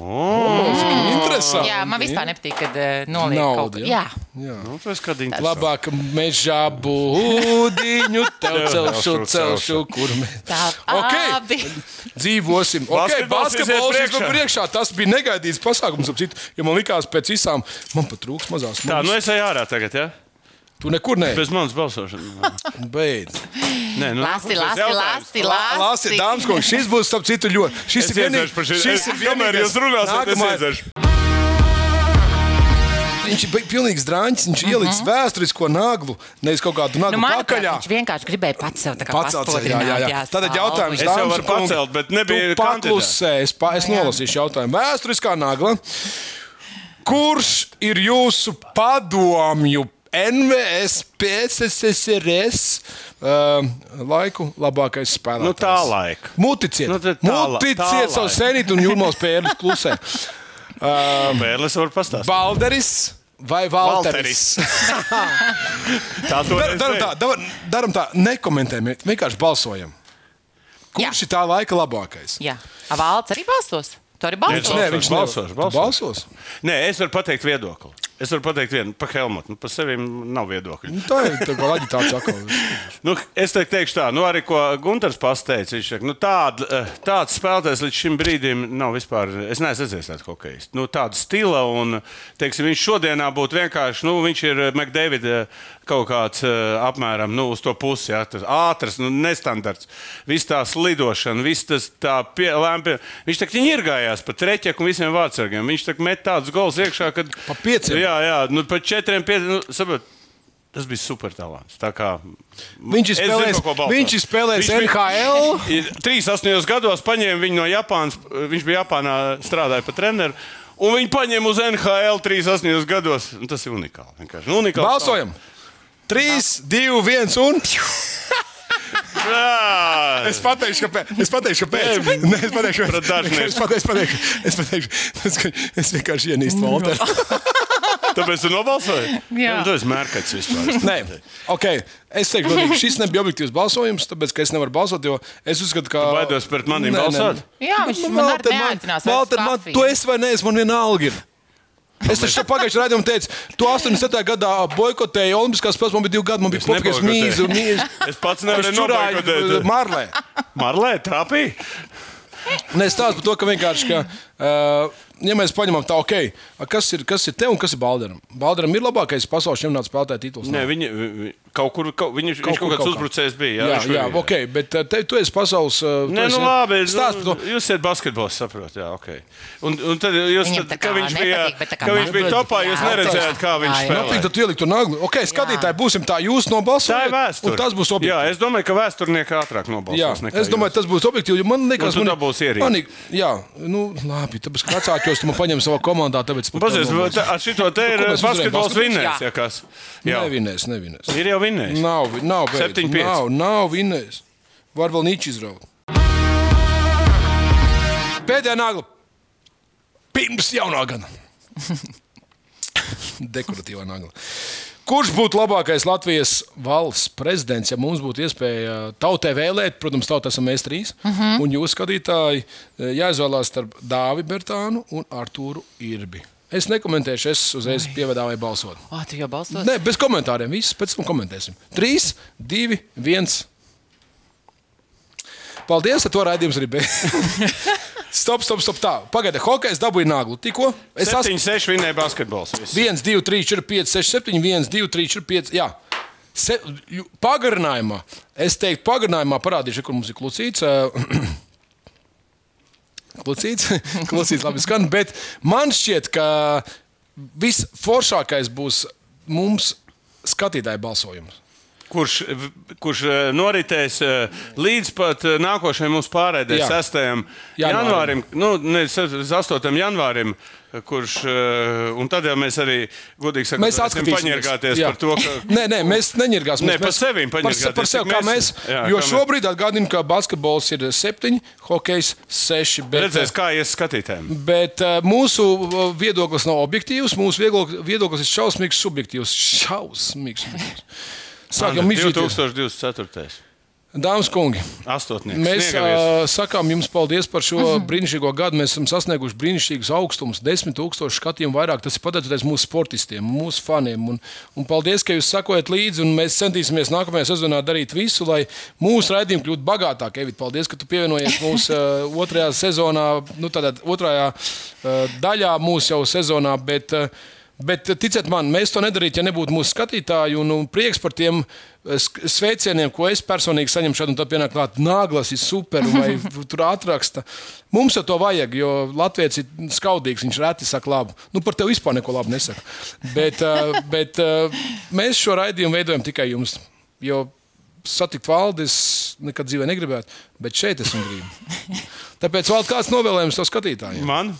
Speaker 2: Oh,
Speaker 3: Interesanti.
Speaker 4: jā, man vispār nepatīk, kad uh, noliek
Speaker 3: Nauda,
Speaker 4: kaut ko.
Speaker 3: jā.
Speaker 4: Jā.
Speaker 2: nu, tas ir interesanti.
Speaker 3: Labāk mežā būdiņu, [laughs] tev celšu, celšu, kur mēs
Speaker 4: Tā,
Speaker 3: Ok.
Speaker 4: abi.
Speaker 3: dzīvosim. Okay,
Speaker 2: Basketbols
Speaker 3: ir
Speaker 2: priekšā.
Speaker 3: priekšā. Tas bija negaidīts pasākums. ap citu, Ja man likās pēc visām, man pat trūks mazās
Speaker 2: Tā, nu es eju ārā tagad, ja?
Speaker 3: Tu nekur neesi.
Speaker 2: Bez manas balsošanas.
Speaker 3: Beidz.
Speaker 2: Nē, nu,
Speaker 4: lasti,
Speaker 2: jautājums.
Speaker 4: lasti,
Speaker 3: Lāsi,
Speaker 4: lasti.
Speaker 3: dāmas, kungi, šis būs starp citu ļoti. Šis
Speaker 2: Es
Speaker 3: ir vienīgais. Šis
Speaker 2: es-
Speaker 3: ir vienīgais-
Speaker 2: jūs runāsiet, es iedzeršu.
Speaker 3: Viņš ir pilnīgs drāņš. Viņš uh -huh. ieliks vēsturisko naglu, nevis kaut kādu naglu
Speaker 4: Nu,
Speaker 3: pakaļā.
Speaker 4: viņš vienkārši gribēja pats sev tā kā
Speaker 3: Pacelt jā, jā, jā. Tātad jautājums dāmas
Speaker 2: varu
Speaker 3: un kungi,
Speaker 2: pacelt, bet nebija
Speaker 3: paklusē. Es, pa, es nolasīšu jautājumu. Vēsturiskā nagla. Kurš ir jūsu padomju NVS, PSSRS uh, laiku labākais spēlētājs?
Speaker 2: Nu, tā laika.
Speaker 3: Muticiet,
Speaker 2: Nu, tā la- tā
Speaker 3: Muticiet savu
Speaker 2: laika.
Speaker 3: senītu un jūrmos pērlis klusē. [laughs]
Speaker 2: Pērlis var pastāstīt.
Speaker 3: Balderis vai Valteris? [laughs]
Speaker 2: Tā to
Speaker 3: Dar- Daram tā, daram- daram tā, nekomentējam, vienkārši balsojam. Kurš
Speaker 4: Jā.
Speaker 3: ir tā laika labākais?
Speaker 4: Jā, A, Valds arī balsos. Tu arī
Speaker 2: Nē,
Speaker 4: balso.
Speaker 3: Nē, viņš. Tu
Speaker 2: balsošu.
Speaker 3: balsos.
Speaker 2: Nē, es varu pateikt viedokli. Es varu pateikt vienu par Helmutu. Nu, par sevi nav viedokļa.
Speaker 3: Nu, Tā ir tā kā aģitācija atkal. [laughs]
Speaker 2: Nu, es te teikšu tā, nu, arī ko Gunārs pateica. Viņš saka, nu, tād, eh, tāds spēlētājs līdz šim brīdim nav vispār. Es neesmu redzējis tādu hokeju. Nu, tādu stila, un teiksim, viņš šodienā būtu vienkārši, nu, viņš ir McDavid kaut kāds eh, apmēram nu, uz to pusi. Ja, tas ātrs, nu, nestandarts. Viss tā slidošana, viss tas tā pie, lēmpi. Viņš tā kā ņirgājās pa treķeku un visiem vārdsargiem. Viņš tā met tādus gols iekšā, kad.
Speaker 3: Pa pieciem?
Speaker 2: Jā, jā, nu, pa četriem, pieciem. Nu, saprot, Tas bija super talants. Tā Kā,
Speaker 3: Viņš ir spēlējis,
Speaker 2: zinu,
Speaker 3: viņš ir spēlējis
Speaker 2: Viņš bija-
Speaker 3: NHL. [laughs]
Speaker 2: Ir 38 gados paņēma viņu no Japānas. Viņš bija Japānā, strādāja par treneru. Un viņi paņēma uz NHL 38 gados. Un Tas ir unikāli. vienkārši. Nu, unikāls
Speaker 3: Balsojam! 3, 2, 1 un. [laughs]
Speaker 2: Jā,
Speaker 3: Es pateikšu, kāpēc. Es pateikšu, kāpēc. Nē, es pateikšu,
Speaker 2: dažiem.
Speaker 3: es pateikšu, es pateikšu, es pateikšu, es, pateikšu, es vienkārši ienīstu Walteru. [laughs]
Speaker 2: tāpēc tu nobalsoji?
Speaker 4: Jā.
Speaker 2: Nu, Tu esi mērķis vispār.
Speaker 3: Nē, ok. Es teiktu, ka šis nebija objektīvs balsojums, tāpēc, ka es nevaru balsot, jo es uzskatu, ka.
Speaker 2: baidos pret maniem balsot?
Speaker 4: Jā, viņš man arī neaicinās
Speaker 3: Valter, man, tu esi vai nē, man vienalga ir. Es taču pagājušajā raidījumā teicu, tu 87. gadā boikotēji Olimpiskās spēles, man bija divi gadi, man bija kopīgais
Speaker 2: neboikotēju.
Speaker 3: mīzu. mīzu.
Speaker 2: Es pats nevaru noboikotēt.
Speaker 3: Marlē.
Speaker 2: Marlē, trāpīja.
Speaker 3: Nē, es stāstu par to, ka vienkārši, ka, ja mēs paņemam tā, ok, a, kas ir, kas ir te un kas ir Balderam? Balderam ir labākais pasaules čempionāts spēlētāja tituls.
Speaker 2: Nē, viņi, vi- kaut kur, kaut, viņi,
Speaker 3: Kaut
Speaker 2: viņš
Speaker 3: kur,
Speaker 2: kaut kāds
Speaker 3: kaut
Speaker 2: uzbrucējs bija. Jā,
Speaker 3: Jā, jā,
Speaker 2: bija-
Speaker 3: ok, bet uh, te, tu esi pasaules. Uh, tu
Speaker 2: Nē,
Speaker 3: esi-
Speaker 2: nu labi.
Speaker 3: Stāst
Speaker 2: Nu, jūs esat basketbols, saprotat, jā, ok. Un, un tad jūs, tad,
Speaker 4: kā
Speaker 2: viņš bija,
Speaker 4: nepatīk, tā kā
Speaker 2: ka viņš bija topā, jūs
Speaker 4: Jā,
Speaker 2: neredzējāt, kā viņš
Speaker 4: jā, jā.
Speaker 3: Nu,
Speaker 2: spēlē.
Speaker 3: tad ielikt to naglu. Ok, skatītāji, būsim tā, jūs nobalsojat.
Speaker 2: Tā ir vēsture.
Speaker 3: un Tas būs
Speaker 2: Jā,
Speaker 3: objektīvi.
Speaker 2: es domāju, ka vēsturnieki ātrāk
Speaker 3: Jā,
Speaker 2: nobalsos. nekā
Speaker 3: es domāju, tas būs objektīvi. jo Man liekas, man man ir- Jā, nu, labi. Tāpēc, ka vecākos tu man paņem savā komandā, tāpēc. par
Speaker 2: Pazies, ar šito te ir
Speaker 3: uzvarējām?
Speaker 2: basketbols vinnējis. Ja kas. Jā,
Speaker 3: Nevinēs, nevinēs.
Speaker 2: ir jau vinnējis.
Speaker 3: Nav, nav, beidz.
Speaker 2: Septiņi, pieci.
Speaker 3: nav, nav vinnējis. Var vēl nīčs izraut. Pēdējā nagla. Pirms jaunā gada. [laughs] Dekoratīvā nagla. Kurš būtu labākais Latvijas valsts prezidents, ja mums būtu iespēja tautai vēlēt? Protams, tauta esam mēs trīs. Uh -huh. Un jūs, skatītāji, jāizvēlās starp Dāvi Bertānu un Artūru Irbi. Es nekomentēšu, es uzreiz pievedāju balsot.
Speaker 4: O, tu jau balsos?
Speaker 3: Nē, bez komentāriem. Viss pēc tam komentēsim. 3, 2, 1. Paldies, ar to raidījums arī beidzas. [laughs] stop, stop, stop. Tā, pagaidiet, hokejs dabūja naglu. Tikko es esmu
Speaker 2: 7, 6 vinnēja basketbols. viss.
Speaker 3: 1, 2, 3, 4, 5, 6, 7, 1, 2, 3, 4, 5. Jā. Se, ju- pagarinājumā, es teiktu, pagarinājumā parādīšu, kur mums ir klucīts. Klucīts, klucīts labi skan, bet man šķiet, ka visforšākais būs mums skatītāju balsojums.
Speaker 2: Kurš, kurš eh, noritēs eh, līdz pat eh, nākošajam mūsu pārēdē,
Speaker 3: Jā.
Speaker 2: 6.
Speaker 3: Janvārim.
Speaker 2: janvārim, nu, ne, 8. janvārim. Kurš, un tad jau mēs arī, godīgi sakot,
Speaker 3: Mēs atskatīsimies Jā.
Speaker 2: par to, ka.
Speaker 3: Nē, nē, mēs neņirgāsimies.
Speaker 2: Nē, par sevi
Speaker 3: par, par sevi, kā
Speaker 2: mēs- jā,
Speaker 3: jo
Speaker 2: kā
Speaker 3: šobrīd atgādinu, ka basketbols ir septiņi, hokejs seši. Bet,
Speaker 2: Redzēs, kā ies skatītājiem.
Speaker 3: bet mūsu viedoklis nav objektīvs, mūsu viedoklis ir šausmīgs, subjektīvs. Šausmīgs. subjektīvs. Sākam mīļoties.
Speaker 2: 2024.
Speaker 3: Dāmas un kungi,
Speaker 2: Astotnieks.
Speaker 3: mēs uh, sakām jums paldies par šo brīnišķīgo gadu. Mēs esam sasnieguši brīnišķīgus augstumus, desmit tūkstoši skatījumu vairāk. Tas ir pateicoties mūsu sportistiem, mūsu faniem. Un, un paldies, ka jūs sakojat līdzi. un Mēs centīsimies nākamajā sezonā darīt visu, lai mūsu raidījumi kļūtu bagātāki. Evit, paldies, ka tu pievienojies mūsu uh, otrajā sezonā, nu, tādā otrajā uh, daļā mūsu jau sezonā. Bet, uh, Bet ticiet man, mēs to nedarītu, ja nebūtu mūsu skatītāji. Un, un prieks par tiem eh, sveicieniem, ko es personīgi saņemu šādu, un tad pienāk klāt, nāglas ir super, vai [laughs] tur atraksta. Mums jau to vajag, jo Latvijas ir skaudīgs, viņš reti saka labu. Nu, par tevi vispār neko labu nesaka. Bet, eh, [laughs] bet eh, mēs šo raidījumu veidojam tikai jums. Jo satikt valdi es nekad dzīvē negribētu, bet šeit es gribu. [laughs] Tāpēc vēl kāds novēlējums to skatītājiem.
Speaker 2: Man,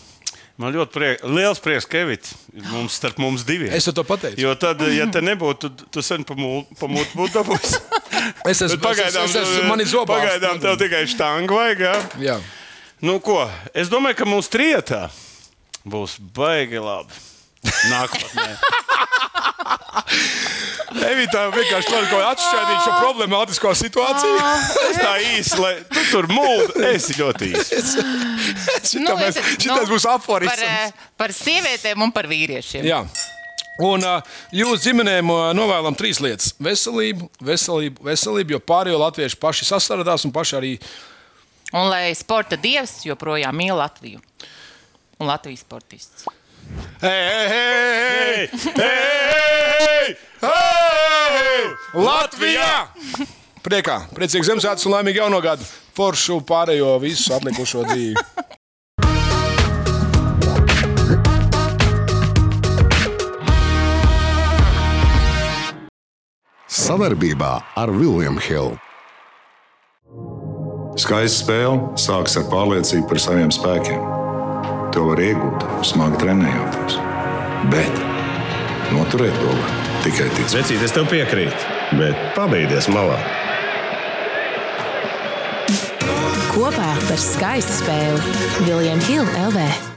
Speaker 2: man ļoti priek, liels prieks, Kevits, mums starp mums diviem.
Speaker 3: Es to pateicu.
Speaker 2: Jo tad, ja te nebūtu, tu, tu sen pamūtu būtu dabūjis. [laughs]
Speaker 3: Es esmu,
Speaker 2: Pagaidām,
Speaker 3: es, es, es, man ir zobā.
Speaker 2: pagaidām tev tikai štangu vajag. Jā?
Speaker 3: Jā.
Speaker 2: Nu, ko? Es domāju, ka mūsu trietā būs baigi labi. Nākotnē. [laughs] [laughs]
Speaker 3: Evita vienkārši tur kaut kā atšķaidīt šo problemātisko situāciju. [laughs]
Speaker 2: Es tā īsi, lai tu tur mūžā, esi ļoti īsi. [laughs]
Speaker 3: Šitam mēs-
Speaker 4: es-
Speaker 3: šitais būs aforisms.
Speaker 4: Par, eh, par sievietēm un par vīriešiem.
Speaker 3: Jā. Un uh, jūs ģimenēm uh, novēlam trīs lietas - veselību, veselību, veselību, jo pārējo latvieši paši sastādās un paši arī
Speaker 4: Un lai sporta dievs joprojām mīl Latviju un Latvijas sportistus.
Speaker 3: Hei, hei, hei, hei, Latvijā! Priekā, priecīgs Ziemassvētku un laimīgu jauno gadu! Foršu pārējo visu atlikušo dzīvi!
Speaker 1: Savarbībā ar Vilniņu Hildu.
Speaker 5: Skaista spēle sākas ar pārliecību par saviem spēkiem. To var iegūt, smagi trenējoties. Bet noturēt to var tikai ticēt.
Speaker 6: Vecīt, es tev piekrītu, bet pabeigties malā.
Speaker 7: Kopā par skaistu spēli Viljams Hilde LV.